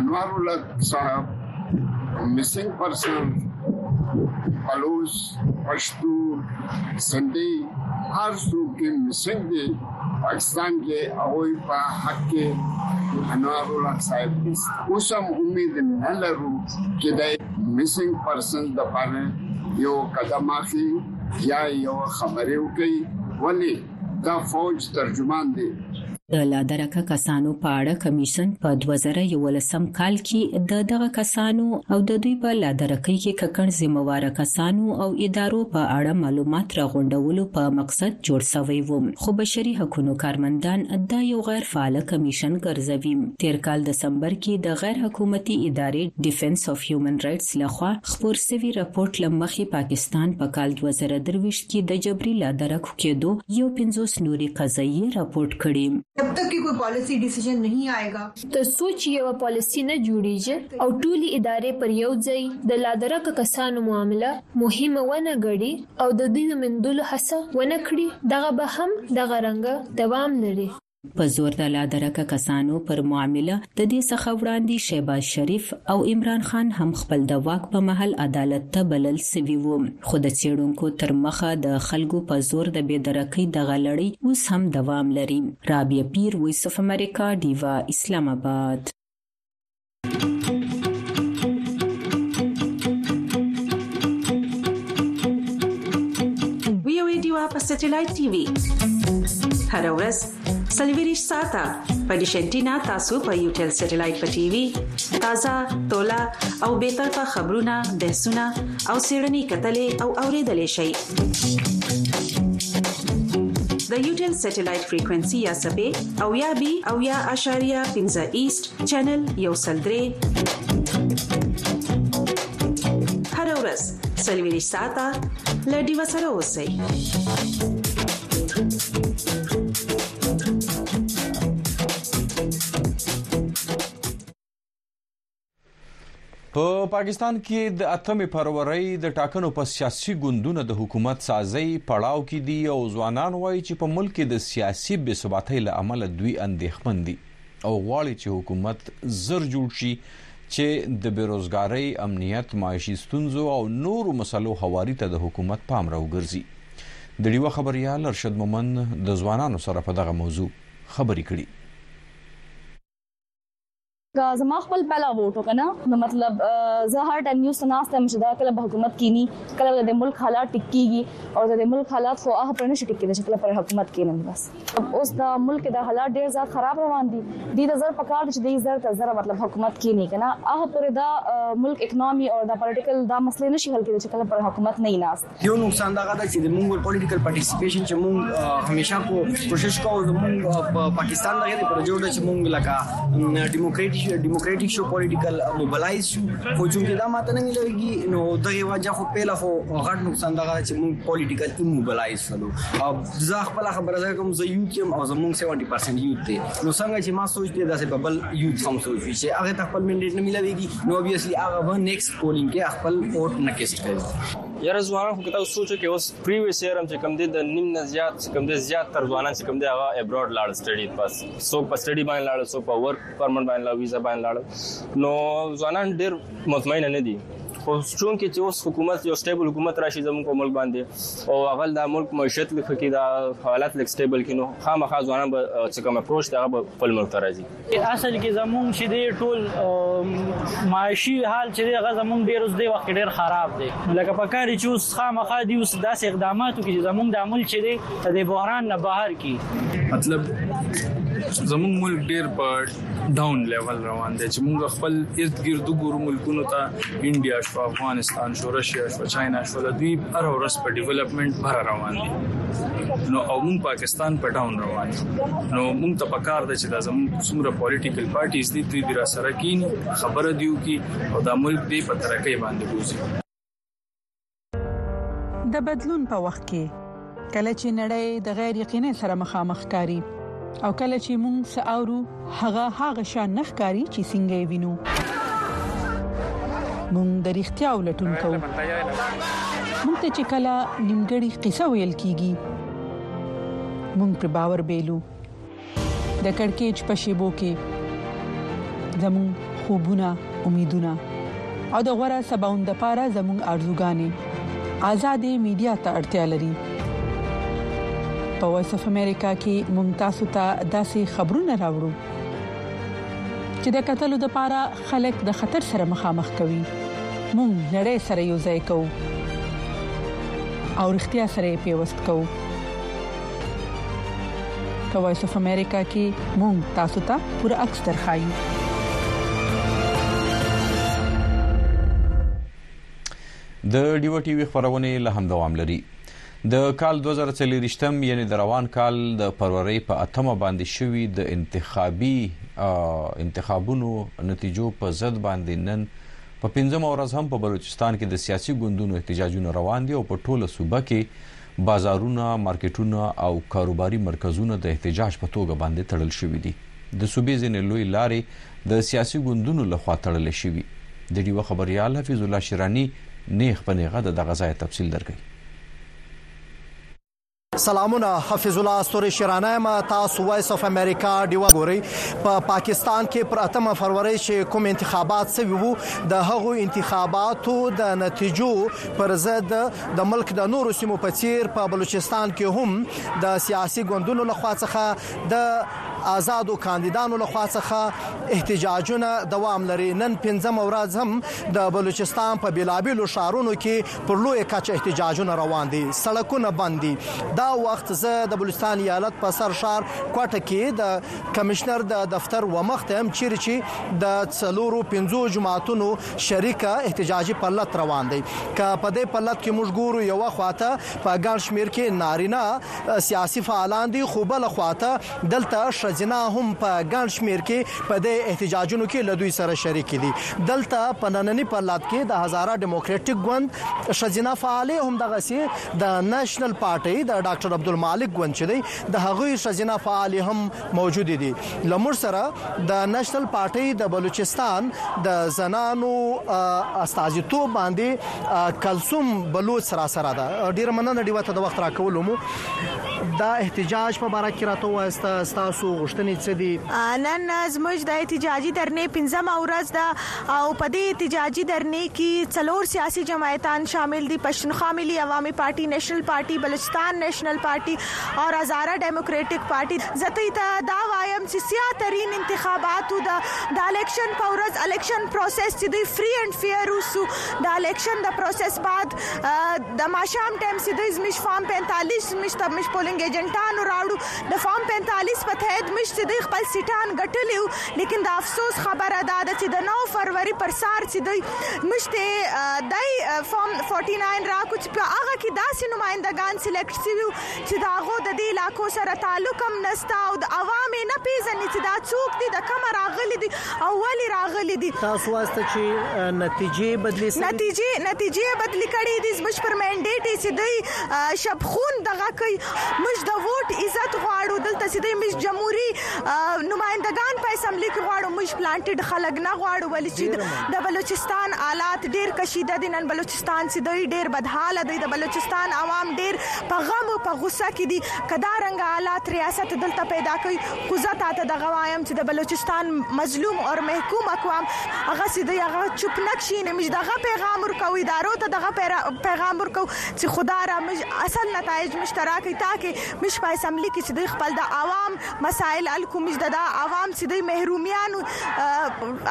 انوارالحق صاحب مسنګ پرسن بلوز پښتو سندي هر څوک چې مسنګ دی پاکستان کې هغه په حق کې انوار الله صاحب دې اوس هم امید نه لرو چې د مسنګ پرسن د باندې یو قدم اخلي یا یو خبرې وکړي ولی دا فوج ترجمان دی د لا درکه کسانو په اړه کمیشن په 2011 کال کې د دغه کسانو او د دوی په لا درکه کې ککړ ذمہوار کسانو او ادارو په اړه معلومات راغونډولو په مقصد جوړ شوی و خو بشري حقوقو کارمندان دا یو غیر فعال کمیشن ګرځوي تیر کال د دسمبر کې د غیر حکومتي ادارې ډیفنس اف هیومن رائټس لخوا خبر سوي راپورټ لمخې پاکستان په پا کال 2023 کې د جبري لا درک کېدو یو پنځوس نوري قضایې راپورټ کړي. جب تک کې کوئی پالیسی ډیسیژن نهي آیګا. تر څو چې یوه پالیسي نه جوړیږي او ټولي ادارې پر یو ځای د لادرکه کسانو معامله مهمه ونه ګړي او د دوی د میندلو هڅه ونه کړي دغه به هم دغه رنګه دوام لري. په زور د لا درکه کسانو پر معامله د دې څخه وړاندې شهباز شریف او عمران خان هم خپل د واک په مهال عدالت ته بلل سوي وو، خو د څېړونکو تر مخه د خلګو په زور د بې درکۍ دغه لړۍ اوس هم دوام لري. رابعه پیر، ویس اف امریکا، ډیوه، اسلام اباد. وی وی دیوا په سټلایټ ټي وي هر ورځ سلویریش ساته په دیشنټینا تاسو په یو ټل سټلایټ په ټي وي تازه تولا او به تر په خبرونه بحثونه او سیړنی کتلې او اوریدلې شي د یوټل سټلایټ فریکوئنسي یا سبې او یا بي او یا اشاریه 15 ایست چینل یو سلدري هر ورځ سلوي ساته لډي وسره اوسئ په پا پاکستان کې د اتمې فروری د ټاکنو په سیاسي ګوندونو د حکومت سازي پړاو کې دي او ځوانان وایي چې په ملک کې د سیاسي بې ثباتۍ لامل دوی اندېښمن دي او غواړي چې حکومت زر جوړ شي چې د بیروزګارۍ، امنیت، معاشي ستونزو او نورو مسلو هواري ته د حکومت پام راوګرځي. د ډیوه خبریال ارشد مومند د ځوانانو سره په دغه موضوع خبرې کړي. که زما خپل پهله ووټ و کنه نو مطلب زه هر ټایم نیوز ته ناست یم چې دا کله به حکومت کینی کله به د دې ملک حالات ټیک کیږي او د دې ملک حالات خو هغه پرې نشي ټیک کیدای چې کله پرې حکومت کینی بس. اوس د ملک د حالات ډیر زیات خراب روان دي د دې زر په کار چې د زر تر زر مطلب حکومت کې نه کنه هغه پر دا ملک اکونومي او د پولیټیکل دا مسلې نشي حل کېدای چې کله پر حکومت نه ناس یو نقصان دا غدا چې د مونږ پولیټیکل پارټیسیپیشن چې مونږ همیشه کو کوشش کوو د مونږ په پاکستان دغه پر جوړ چې مونږ لکه ډیموکراټیک ډیموکراټیک شو پولیټیکل موبلایز شو خو چې دا ماته نه لګي نو دغه وجه خو پیله خو غټ نقصان دا غدا چې مونږ پولیټیکل موبلایز زه خپل خبره زه کوم زه یوت یم او زمونږ 70% یوت دی نو څنګه چې ما سوچ دی داسې په بل یوت هم سوچ وی چې هغه ته خپل منډیټ نه ملاويږي نو اوبویسلی هغه به نیکسټ پولینګ کې خپل ووټ نه کیسټ کوي یاره ځوانان خو کته سوچو کې اوس پریویس ایئر هم چې کم دي د نیم نه زیات چې کم دي زیات تر ځوانان چې کم دي هغه ابراډ لاړ سټډي پس سو په سټډي باندې لاړ سو په ورک پرمنټ باندې لاړ ویزا باندې لاړ نو ځوانان ډیر مطمئن نه دي خو چون کې چې اوس حکومت یو سټیبل حکومت راشي زموږ په ملک باندې او هغه د ملک معیشت لکه کې دا حالات لک سټیبل کینو خامخا ځوانان به څه کوم اپروچ دا به خپل ملک راځي اصل کې زموږ چې دی ټول معاشي حال چې هغه زموږ ډیر اوس دی وخت ډیر خراب دی لکه په کار چې اوس خامخا دی اوس داسې اقداماتو کې زموږ د عمل چې دی د بحران نه بهر کی مطلب زموږ ملک ډیر په ډاون لیول روان دی چې موږ خپل ارد ګرد ګورو ملکونو ته انډیا شو افغانستان شو رشیا شو چاینا شو د دوی هر ورځ په ډیولپمنٹ بر روان دي نو او موږ پاکستان په ډاون روان نو موږ ته پکار ده چې دا زموږ څومره پولیټیکل پارټیز دي دوی د را سره کین خبره دیو کی او دا ملک دی په ترقې باندې بوزي د بدلون په وخت کې کله چې نړۍ د غیر یقیني سره مخامخ کاری او کله چې موږ ساورو هغه هغه شان نخ کاری چې څنګه یې وینو موږ د اړتیا ولټون کوو موږ ته چې کله نیمګړی قصه ویل کیږي موږ پر باور بیلو د کڑکېچ په شېبو کې زموږ خوبونه، امیدونه او د غوره سباوون لپاره زموږ ارزوګانې ازادې میډیا ته اړتیا لري. په وایس اف امریکا کې موږ تاسو ته داسې خبرونه راوړو چې د کتلو لپاره خلک د خطر سره مخامخ کوي، موږ نړۍ سره یو ځای کوو او رښتیا سره یې پیوست کوو. په وایس اف امریکا کې موږ تاسو ته پوره عکس درښایو. د ډیوه ټي وي خپرونې لا هم دوام لري. د کال دوه زره څلوېښتم یعنې د روان کال د فرورۍ په اتمه باندې شوي د انتخابي انتخابونو نتیجو په ضد باندې نن په پنځمه ورځ هم په بلوچستان کې د سیاسي ګوندونو احتجاجونه روان دي او په ټوله صوبه کې بازارونه، مارکیټونه او کاروباري مرکزونه د احتجاج په توګه باندې تړل شوي دي. د صوبې ځینې لوی لارې د سیاسي ګوندونو لخوا تړلې شوي. د ډیوه خبریال حفیظ الله شیراني نیغ په نیغه د دغه ځای تفصیل درکوي. سلامونه حفیظ الله استوری شیرانه یم تاسو وایس اف امریکا ډیوه ګورئ په پاکستان کې پر اتمه فروری چې کوم انتخابات سوي وو د هغو انتخاباتو د نتیجو پر ضد د ملک د نورو سیمو په څیر په بلوچستان کې هم د سیاسي ګوندونو لخوا څخه د آزادو کاندیدانو لخوا څخه احتجاجونه دوام لري نن پنځم ورځ هم د بلوچستان په بیلابیلو شهرونو کې پر لویه کچه احتجاجونه روان دي، سړکونه بند دي. دا وخت زه د بلوچستان ایالت په سر ښار کوټه کې د کمشنر د دفتر ومخ ته یم چیرې چې د څلورو پنځو جماعتونو شریک احتجاجي پرلت روان دی. که په دې پرلت کې موږ ګورو یوه خوا ته په ګڼ شمیر کې نارینه سیاسي فعالان دي خو بله خوا ته دلته ښځینه هم په ګڼ شمېر کې په دې احتجاجونو کې له دوی سره شریکې دي. دلته په ننني پرلت کې د هزاره ډیموکرېټیک ګوند ښځینه فعالې همدغسې د نېشنل پارټۍ د ډاکټر عبدالمالک ګوند چې دی د هغوی ښځینه فعالې هم موجودې دي. له موږ سره د نېشنل پارټۍ د بلوچستان د زنانو استازیتوب باندې کلثوم بلوڅ راسره ده. ډېره مننه ډیوه ته د وخت راکولو مو. دا احتجاج په باره کې راته ووایسته ستاسو غوښتنې څه دي؟ نن زموږ د احتجاجي درنې پنځمه ورځ ده او په دې احتجاجي درنې کې څلور سیاسي جماعتان شامل دي، پښتونخوا ملي عوامي پارټي، نیشنل پارټي، بلوچستان نیشنل پارټي او هزاره ډیموکراتیک پارټي. زه تاسو ته دا وایم چې سیاه ترین انتخاباتو د د الیکشن په ورځ الیکشن پروسس چې دی فري اینډ فیر وشو، د الیکشن د پروسس بعد، د ماشام ټایم سي د زمش فارم 45 زمش ته مش پولینګ ایجنټانو راوړو د فارم 45 په تحت مش سي د خپل سیټان غټلیو لیکن د افسوس خبره ده چې د 9 فروری پر سار سي د مش ته د فارم 49 را کوچ په هغه کې داسې نمائندګان سلیکټ سي چې د هغو د دې علاقو سره تعلق هم نشته او د عوام یې نه پیژني چې دا څوک دي د کومه راغلي دي او ولې راغلي دي تاسو واسطه چې نتیجې بدلې شوې نتیجې نتیجې بدلې کړې دي زموږ پر منډیټ یې چې دوی شپخون دغه کوي موږ د ووټ عزت غواړو دلته چې دوی موږ جمهوریت نمائندگان په اسمبلی کې غواړو موږ پلانټډ خلک نه غواړو ولې چې د بلوچستان حالات ډیر کشیده دي نن بلوچستان بلوچستان چې دوی ډېر بدحاله دی د بلوچستان عوام ډېر په غم او په غوسه کې دي که دا رنګ حالات ریاست دلته پیدا کوي خو زه تاته دغه وایم چې د بلوچستان مظلوم او محکوم اقوام هغه سي دی هغه چوپ نه کښینې مش دغه پیغام ورکوي ادارو ته دغه پیغام ورکو چې خدا را مش اصل نتایج مشترک تاکي مش په اسمبلی کې چې دوی خپل د عوام مسائل الکو مش د عوام چې دوی محرومیان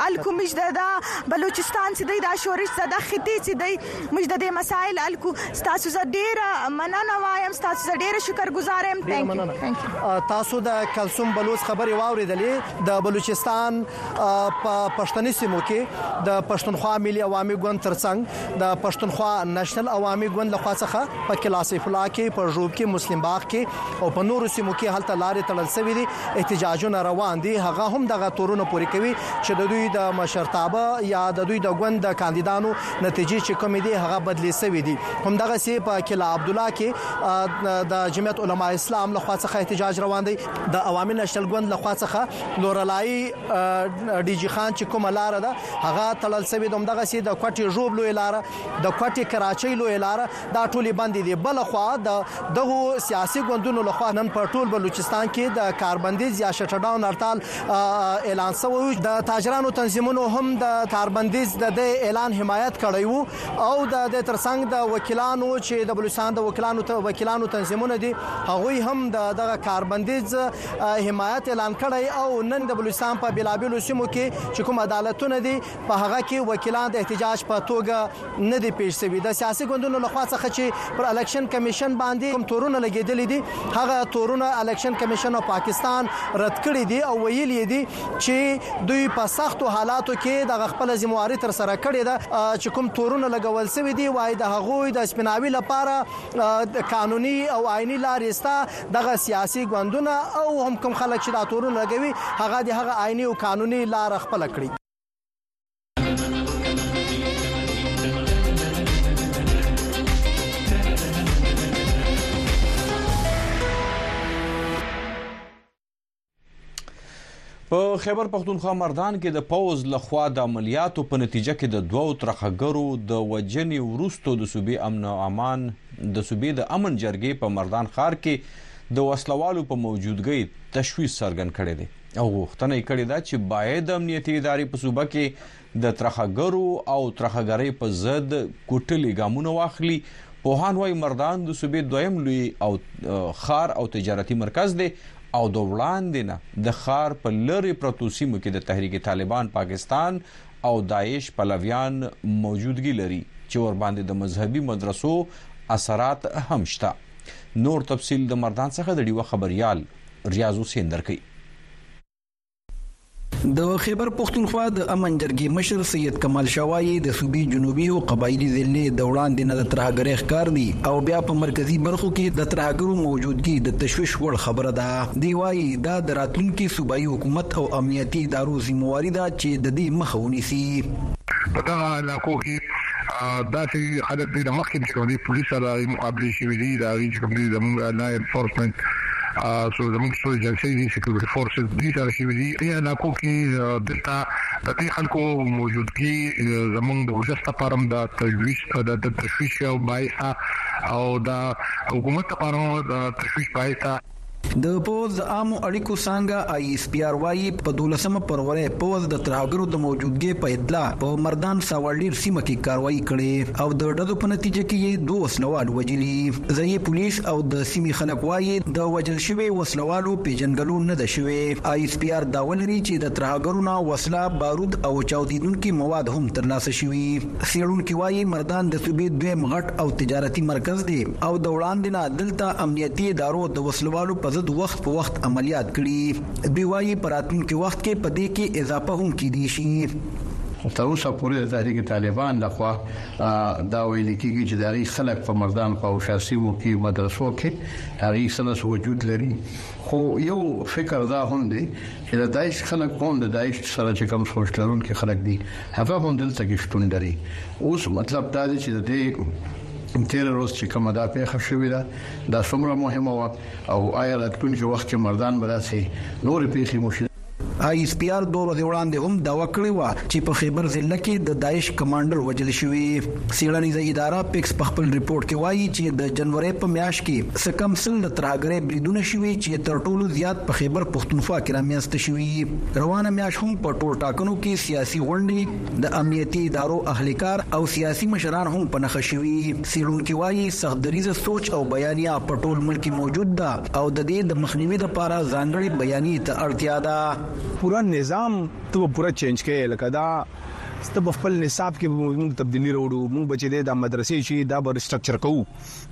الکو مش د دا بلوچستان چې د شورش زده ختی چې د مش د مسائل الکو تاسو زه ډیر مننه وایم تاسو زه ډیر شکر گزار یم ثانک یو تاسو د کلثوم بلوچ خبري واوریدلې د بلوچستان په پښتني سیمو کې د پښتونخوا ملي عوامي ګوند ترڅنګ د پښتونخوا نېشنل عوامي ګوند لخوا څخه په کلاسیف لا کې په جوب کې مسلم باغ کې او په نورو سیمو کې هلته لارې تړل شوې دي احتجاجونه روان دي هغه هم دغه تورونه پورې کوي چې د دوی د مشرتابه یا د دوی د ګوند د کاندیدانو نتیجې چې کومې دي هغه بدلې شوې دي هم دغه سي په کلا عبد الله کې د جمعیت علما اسلام له خوا څخه احتجاج روان دی د عوامي نشل ګوند له خوا څخه لورلای ډي جی خان چې کومه لار ده هغه تړل شوې د دغه سي د کوټي ژوب لوی لار د کوټي کراچۍ لوی لار دا ټولې بندې دي. بله خوا د دغو سیاسي ګوندونو لخوا نن په ټول بلوچستان کې د کاربندیز یا شټډاون هړتال اعلان شوی و. د تاجرانو تنظیمونو هم د کاربندیز د دې اعلان حمایت کړی و او د دې ترڅنګ د وکیلانو چې د بلوچستان د وکیلانو وکیلانو تنظیمونه دي هغوی هم د دغه کاربندیز حمایت اعلان کړی او نن د بلوچستان په بلابلو سیمو کې چې کوم عدالتونه دي په هغه کې وکیلان د احتجاج په توګه نه دي پیش شوي د سیاسي ګوندونو لخوا څخه چې پر الکشن کمیشن باندې کوم تورونه لګیدلي دي هغه تورونه الکشن کمیشن او پاکستان رد کړي دي او ویلي دي چې دوی په سختو حالاتو کې د خپل ذمہواري تر سره کړې ده چې کوم تورونه لګول شوي دي وایي د هغوی د سپیناوي لپاره قانوني او آئیني لارې سته دغه سیاسي ګوندونه او هم کوم خلک چې دا تورونه لګوي هغه د هغه آئیني او قانوني لاره خپله کړي. په خیبر پښتونخوا مردان کې د پوز لخوا د عملیاتو په نتیجه کې د دوو ترخګرو د وجنې ورستو د صوبې امن او امان د صوبې د امن جرګې په مردان ښار کې د وسلوالو په موجودګۍ تشویش څرګند کړی دی او غوښتنه یې کړې ده چې باید امنیتي ادارې په صوبه کې د ترهګرو او ترهګرۍ په ضد کوټلي ګامونه واخلي پوهان وايي مردان د صوبې دویم لوی او خار او تجارتي مرکز دی او د وړاندې نه د خار په لری پرتو سیمو کې د تحریک طالبان پاکستان او داعش پلویان موجودګي لري چې ورباندې د مذهبي مدرسو اثرات هم شته نور تفصیل د مردان څخه د ډیوه خبریال ریاض حسین درکوي د خیبر پښتونخوا د امن جرګې مشر سید کمال شوایي د صوبې جنوبي او قبایلی ضلع د وړاندې نه د ترهګرۍ ښکار دي او بیا په مرکزی برخو کې د ترهګرو موجودګي د تشویش وړ خبره ده دی وایي دا د راتلونکي صوبایي حکومت او امنیتي ادارو ذمواري ده چې د دې مخه ونیسي په دغه علاقو کې داسي خلک دي مخکې چې کوم دي پولیس سره دغه مقابله شوې دي دا غي چې کوم دي زمونږ لا انفورسمنت سو زمونږ سو ایجنسي دي سکیورټي فورسز دي سره شوې دي دې علاقو کې دلته د دې خلکو موجودګي زمونږ د ولس لپاره د تشویش د تشویش او باعث او د حکومت لپاره د تشویش باعث د پوځ د عامو اړیکو څانګه آی ایس پی آر وایي په دولسمه فرورۍ پوځ د ترهګرو د موجودګۍ په ادعا په مردان ساوالډیر سیمه کې کاروايي کړې او د ډزو په نتیجه کې یې دوه وسله وال وژلي. ځايي پولیس او د سیمې خلک وایي د وژل شویو وسله والو پېژندګلو نه ده شوې. آی ایس پی آر دعوه لري چې د ترهګرو نه وسله، بارود او چاودېدونکي مواد هم ترلاسه شوي. څېړونکي وايي، مردان د صوبې دویم غټ او تجارتي مرکز دی او د وړاندې نه دلته امنیتي ادارو د وسلوالو په ضد وخت په وخت عملیات کړي. دوی وايي، په راتلونکي وخت کې په دې کې اضافه هم کېدی شي. خو تر اوسه پورې د تحریک طالبان له خوا دا ویل کېږي چې د هغوی خلک په مردان په هاوشا سیمو کې، مدرسو کې هغوی سره وجود لري. خو یو فکر دا هم دی چې د داعش خلک هم د داعش سره چې کوم سوچ لرونکي خلک دي هغه هم دلته کې شتون لري اوس مطلب دا دی چې د دې تیر روز چې کومه دا پیښه شوې ده دا څومره مهمه و او آیا راتلونکي وخت کې مردان براسي نور پیښې مو ایس پی آر دوه ورځې وړاندې هم دعوا کړې وه چې په خیبر ضلع کې د داعش کمانډر وژل شوی څېړنیزه اداره پیکس په خپل رپورټ کې وایي چې د جنورۍ په میاشت کې څه کم سل د ترهګرۍ بریدونه شوي چې تر ټولو زیات په خېبر پښتونخوا کې رامینځته شوي يي. روانه میاشت هم په ټول ټاکنو کې سیاسي غونډې، د امنیتي ادارو اهل کار او سیاسي مشران هم په نښه شوي يي. څېړونکي وايي سخت دریځه سوچ او بیانیه په ټول ملک کې موجود ده او د دې د مخنیوي لپاره ځانګړې بیانیې ته اړتیا ده. پوره نظام ته به پوره چینج کړې لکه دا ته به خپل نصاب کې به موږ تبدیلي راوړو موږ به چې دی دا مدرسې چې دا به ریسټرکچر کوو.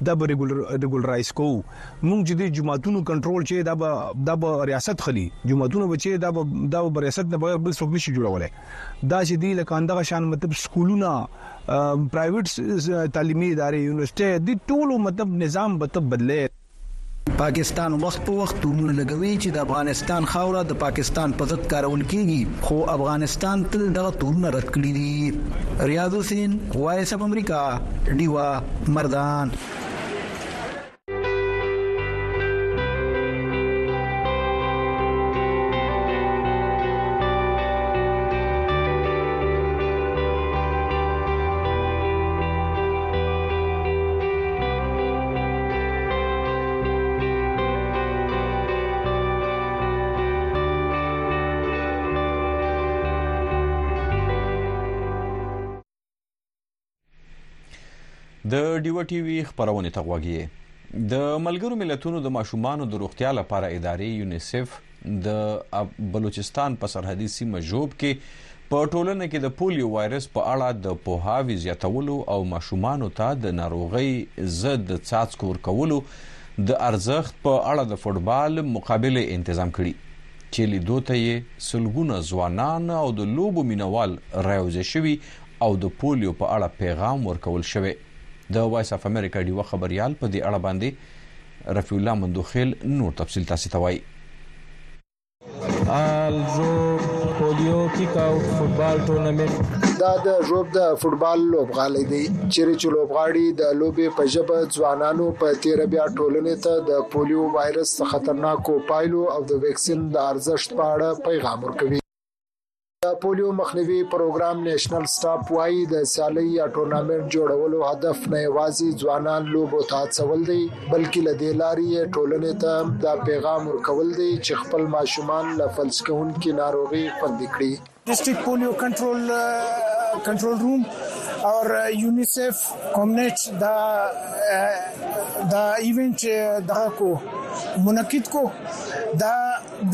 دا به ريګولرايز کوو مونږ چې دې جماعتونو کنټرول چې دا به دا به ریاست خلی جماعتونه به چې دا به دا به ریاست نه بغیر بل څوک نشي جوړولای دا چې دی لکه اندغه شان مطلب سکولونه پرایویټ تعلیمي ادارې یونیورسيټي د ټولو مطلب نظام به تب بدلې پاکستان وخت په وخت تورونه لګوي چې د افغانستان خاوره د پاکستان په ضد کارول کیږي خو افغانستان تل دغه تورونه رد کړي دي. ریاض حسین، وایس اف امریکا، ډیوه، مردان. د ډیو ټي وي خبرونه ته غوږی د ملګرو ملتونو د ماشومان د روغتیا لپاره ادارې یونیسف د بلوچستان په سرحدي سیمه ژوب کې په ټولنه کې د پولیو وایرس په اړه د پوهاوي زیاتولو او ماشومانو ته د ناروغۍ ضد څاڅکو ورکولو د ارزښت په اړه د فوټبال مقابله انتظام کړي چې لیدو ته یې سلګونه ځوانان او د لوبو مینوال راوځي شوي او د پولیو په اړه پیغام ورکول شوی د وایس اف امریکا ډیوه خبریال په دې اړه باندې رفیع الله مندوخیل نور تفصیل تاسو ته وایي الزور پولیو کیک او فوټبال ټورنمنټ دا د ژوب د فوټبال لوبغالی دی چیرې چې لوبغاړي د لوبې په ژبه ځوانانو په تیر بیا ټولنې ته د پولیو وایرس خطرناکو پایلو او د ویکسین د ارزښت په اړه پیغام ورکوي د پولیو مخنیوي پروګرام نېشنل سټاپ وایي د سیالۍ یا ټورنامنټ جوړولو هدف نه یوازې ځوانان لوبو ته هڅول دی بلکې له دې لارې یې ټولنې ته دا پیغام ورکول دی چې خپل ماشومان له فلج کوونکي ناروغي خوندي کړي ډیسټریکټ پولیو کنټرول کنټرول روم او یونیسف کومنټ دا دا ایونت دغه کو منعقد کو دا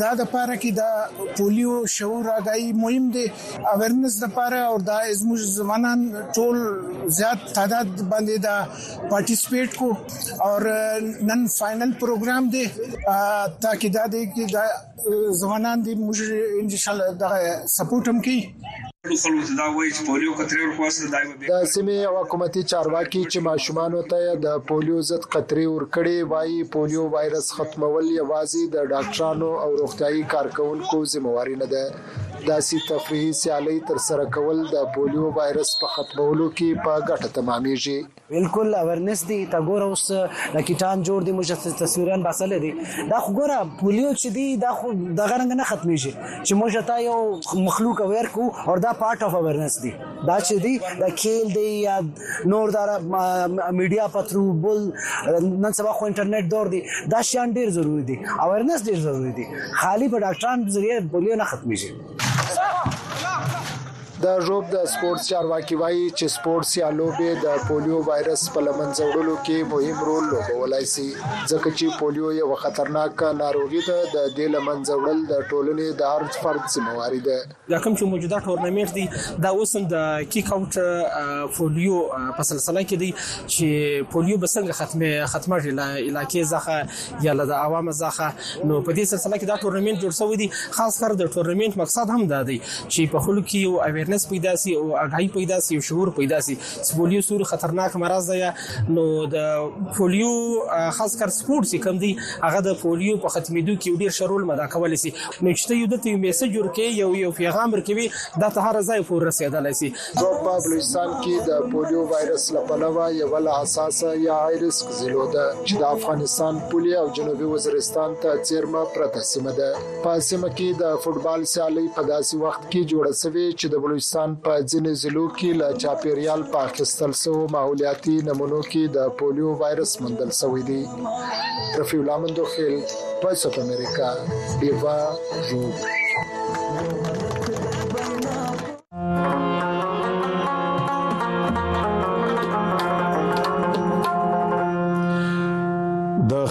دا د پاره کې دا پولیو شعور آگاهي مهم دی اویرنس د پاره او دا زموږ ځوانان ټول زیات تعداد باندې دا پارټیسپیټ کو او نن فائنل پروګرام دی تاکي دا دی چې دا ځوانان دې موږ ان شاء الله دا سپورټ هم کوي د سیمې یو حکومتي چارواکي چې ماشومانو ته یې د پولیو ضد قطرې ورکړې وایي، پولیو وایرس ختمول یوازې د ډاکټرانو او روغتیايي کارکوونکو ذمهواري نه ده. داسې تفریحي سیالۍ ترسره کول د پولیو وایرس په ختمولو کې په ګټه تمامېږي. بالکل اورنس دی تا ګوره اوس د کیټان جوړ دی مجسس تصویران باسل دی دا خو ګوره پولیو چې دی دا خو د غرنګ نه ختمیږي چې موږ ته یو مخلوق اویر کو او دا پارت اف اورنس دی دا چې دی د کیل دی یا نور دا میډیا پترو بل نن سبا خو انټرنیټ دور دی دا شان ډیر ضروری دی اورنس ډیر ضروری دی خالی په ډاکټران ذریعہ پولیو نه ختمیږي د ژوب د سپورټس چارواکي وایي چې سپورټس یا لوبې د پولیو وایرس په لمنځه وړلو کې مهم رول لوبولای شي ځکه چې پولیو یو خطرناک ناروغي ده د دې لمنځه وړل د ټولنې د هر فرد ذمہ واري ده دا کوم چې موجوده ټورنمنټ دی دا اوس هم د کیک اوټ پولیو په سلسله کې دی چې پولیو به څنګه ختمه ختمه علاقې ځخه یا له عوامه ځخه نو په دې سلسله کې دا ټورنمنت جوړ شوی دی خاص کر د ټورنمنت مقصد هم دا دی چې په خلکو کې یو اویرنس پیدا شي او اګای پیدا شي او شعور پیدا شي پولیو سور خطرناک مرض دی نو د پولیو خاص کر سپورت چې کوم دی هغه د پولیو په ختمېدو کې ډیر شرول مدا کول شي نو چې یو د یو میسج ورکې یو یو پیغام ورکوي دا ته هر ځای پور رسیدلای شي زو په بلوچستان کې د پولیو وایرس له پلوه یو له حساسه یا های ریسک ضلعو ده چې د افغانستان پولې او جنوبي وزیرستان ته څیرمه پرته سیمه ده په سیمه کې د فوټبال سیالي په داسې وخت کې جوړه شوې چې د بلوچستان په ځینې ضلعو کې له چاپیریال په اخیستل شوو ماحولیاتي نمونو کې د پولیو وایرس موندل شوی دی رفیع الله مندوخیل وایس اف امریکا ډیوا روډ د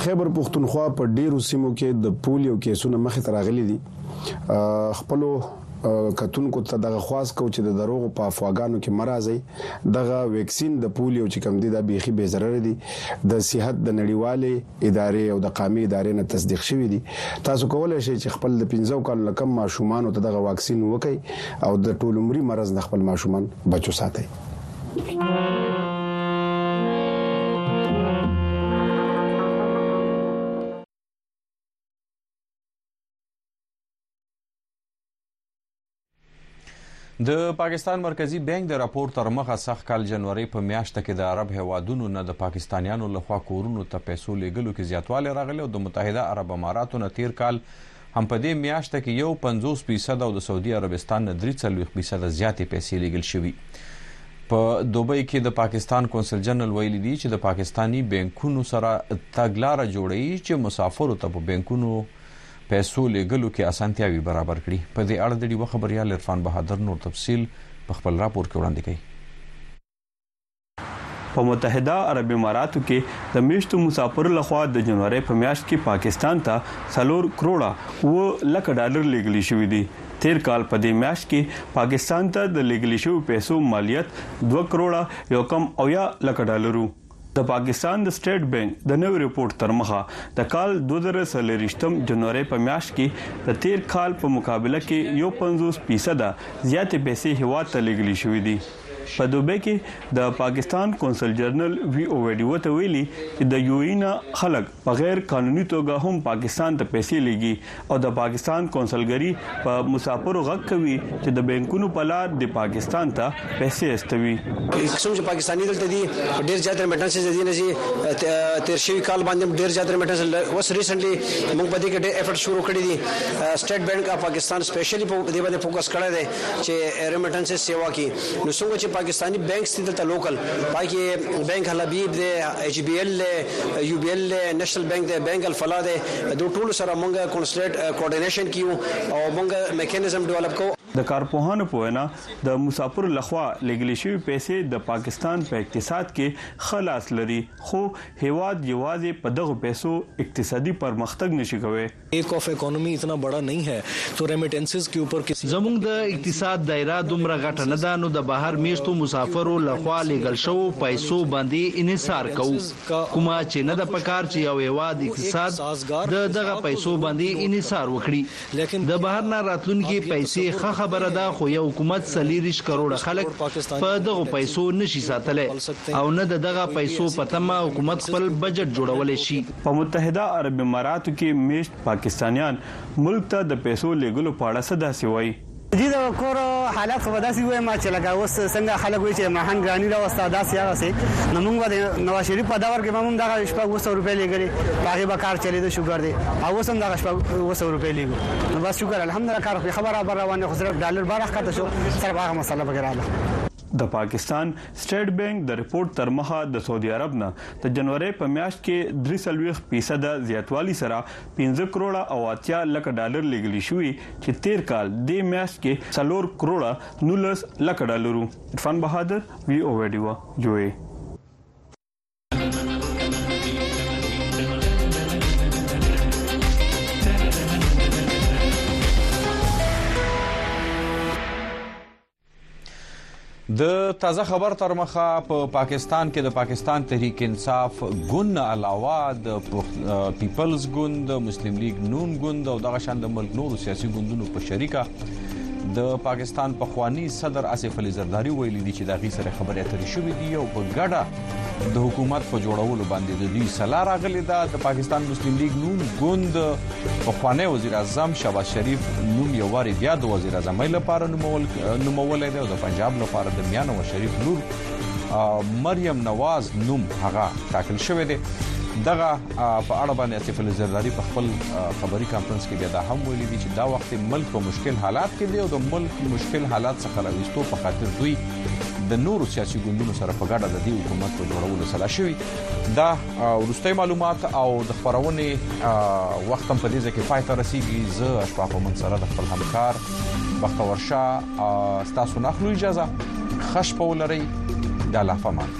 خیبر پښتونخوا په ډیرو سیمو کې د پولیو کیسونه مخې ته راغلي دي خپل کتونکو ته دغه خواص کو چې د دروغ په افواګانو کې مرزي دغه ویکسین د پولیو چې کم دي د بيخي به ضرر دي د صحت د نړیوالې ادارې او د قامي ادارې نه تصدیق شوي دي. تاسو کولای شئ چې خپل د پنځو کالو نه کم ماشومانو ته دغه واکسین وکړئ او د ټول عمري مرض نه خپل ماشومان بچ وساتئ. د پاکستان مرکزی بانک د راپور تر مخه سخت کال جنوري په میاشت کې د عرب هوادونو نه د پاکستانیانو لخوا کورونو ته پیسو لیګلو کې زیاتوالی راغلی او د متحده عرب اماراتو نه تیر کال هم په دې میاشت کې یو 50 فیصد او د سعودي عربستان نه 43 فیصد زیاتې پیسې لیګل شوي په دوبۍ کې د پاکستان کونسل جنرال ویلي دي چې د پاکستاني بانکونو سره تګلارې جوړي چې مسافرو ته په بانکونو پیسو لیږلو کې اسانتیاوې برابر کړي. په دې اړه د ډیوه خبریال عرفان بهادر نور تفصیل په خپل راپور کې وړاندې کوي. په متحده عرب اماراتو کې د میشتو مسافرو له خوا د جنورۍ په میاشت کې پاکستان ته څلور کروړه اووه لکه ډالر لیږل شوي دي. تیر کال په دې میاشت کې پاکستان ته د لیږل شویو پیسو مالیت دوه کروړه یو کم اویا لکه ډالر وو. د پاکستان د سټېټ بېنک د نوي رپورټ ترمخه د کال دوه زره څلېرویشتم جنورۍ په میاشت کې د تېر کال په مقابله کې یو پنځوس فیصده زیاتې پیسې هېواد ته لېږلې شوې دي. په دوبۍ کې د پاکستان قونصل جنرل وي او ویډیو ته ویلي چې د یو ای نه خلک په غیر قانوني توګه هم پاکستان ته پیسې لیږي او د پاکستان کونسلګري په مسافرو غږ کوي چې د بانکونو په لار دې پاکستان ته پیسې استوي. څوم چې پاکستاني دلته دي ډیر زیات ریمیټنسز د دې نه ځي تیر شوي کال باندې هم ډیر زیات ریمیټنس اوس ریسنټلی موږ په دې کې ډیر ایفرټ شروع کړی دي سټیټ بانک اف پاکستان سپیشلی په دې باندې فوکس کړی دی چې ریمیټنسز سیوا کړي. نو څنګه چې پاکستاني بانکس دي دلته لوکل پاکي بانک حلبیب دی ایچ بی ایل دی یو بی ایل دی نېشنل بانک دی بانک الفلاح دی د ټولو سره مونږ کونسلیټ کوارډینیشن کیو او مونږ میکانیزم ډیولپ کوو د کارپوهانو په وینا، د مساپرو له خوا لېږلې شوې پیسې د پاکستان په اقتصاد کې ښه لاس لري، خو هېواد یوازې په دغو پیسو اقتصادي پرمختګ نه شي کوی. ټیک آف اکانومي اتنا بړا نهي هی تو ریمیټنسز کي اوپر کسي. زموږ د اقتصاد دایره دومره غټه نه ده نو د بهر میشتو مسافرو له خوا لیږل شوو پیسو باندي انحصار کوو کومه چي نه ده پکار چي یو هیواد اقتصاد د دغه پیسو باندي انحصار وکړي د بهر نه راتلونکي پیسي ښه خبره ده خو یو حکومت څلیریشت کروړه خلک په دغو پیسو نشي ساتلای او نه د دغه پیسو په تمه حکومت خپل بجټ جوړولای شي. په متحده عرب اماراتو کې مېشت پاکستانیان ملک ته د پیسو لېږلو په اړه څه داسې وايي. د دوی د کور حالت خو به داسې ووایم چې لکه اوس څنګه خلک وايي چې عمراخان ګراني راوسته داسې هغسې نو موږ به د نوازشریف په دور کې به هم همدغه شپږ اووه سوه روپۍ لېږلې په هغې به کار چلېده شکر دی او اوس هم دغه شپږ اووه سوه روپۍ لېږو نو بس شکر الحمدالله کار خو پرې ښه برابر روان دی خو صرف ډالر بار راښکته شو صرف هغه مسله پکې راغله. د پاکستان سټېټ بانک د رپورټ تر مخه د سعودي عرب نه د جنورۍ په میاشت کې درې څلوېښت فیصده زیاتوالي سره پنځه کروړه او اتیا لکه ډالر لېږلي شوي چې تېر کال دې میاشت کې څلور کروړه نولس لکه ډالر وو. عرفان بهادر، وي او ډیوه، یو اې. د تازه خبر تر مخه په پا پاکستان کې د پاکستان تحریک انصاف ګوند علاوه د پیپلز ګوند مسلم لیگ نون ګوند او دغه شان د ملک نورو سیاسي ګوندونو په شریکه د پاکستان پخوانی صدر آصف علي زرداری ویلي دي چې دا غي سره خبرې اترې شوې دي او په ګډه د حکومت په جوړولو باندې د دوی سلا راغلي ده د پاکستان مسلم لیگ نوم ګوند په خوانه وزیر اعظم شهباز شریف نوم یو واری بیا د وزیر اعظم لپاره نومول نومول دی او د پنجاب لپاره د میانو شریف نور مریم نواز نوم هغه ټاکل شوی دی دغه په اړه باندې اسف الزرداری په خپل خبري کانفرنس کې بیا دا هم ویلي دي چې دا وخت ملک په مشکل حالات کې دی او د ملک مشکل حالات څخه راوستو په خاطر دوی د نورو سیاسي ګوندونو سره په ګډه د دې حکومت په جوړولو سلا شوې دا ورستۍ معلومات او د خبرونه وخت هم په دې ځکه پای ته رسیدي زه اشفاق من سره د خپل همکار بختور شاه تاسو نه خلو اجازه خش په ولري د لافمان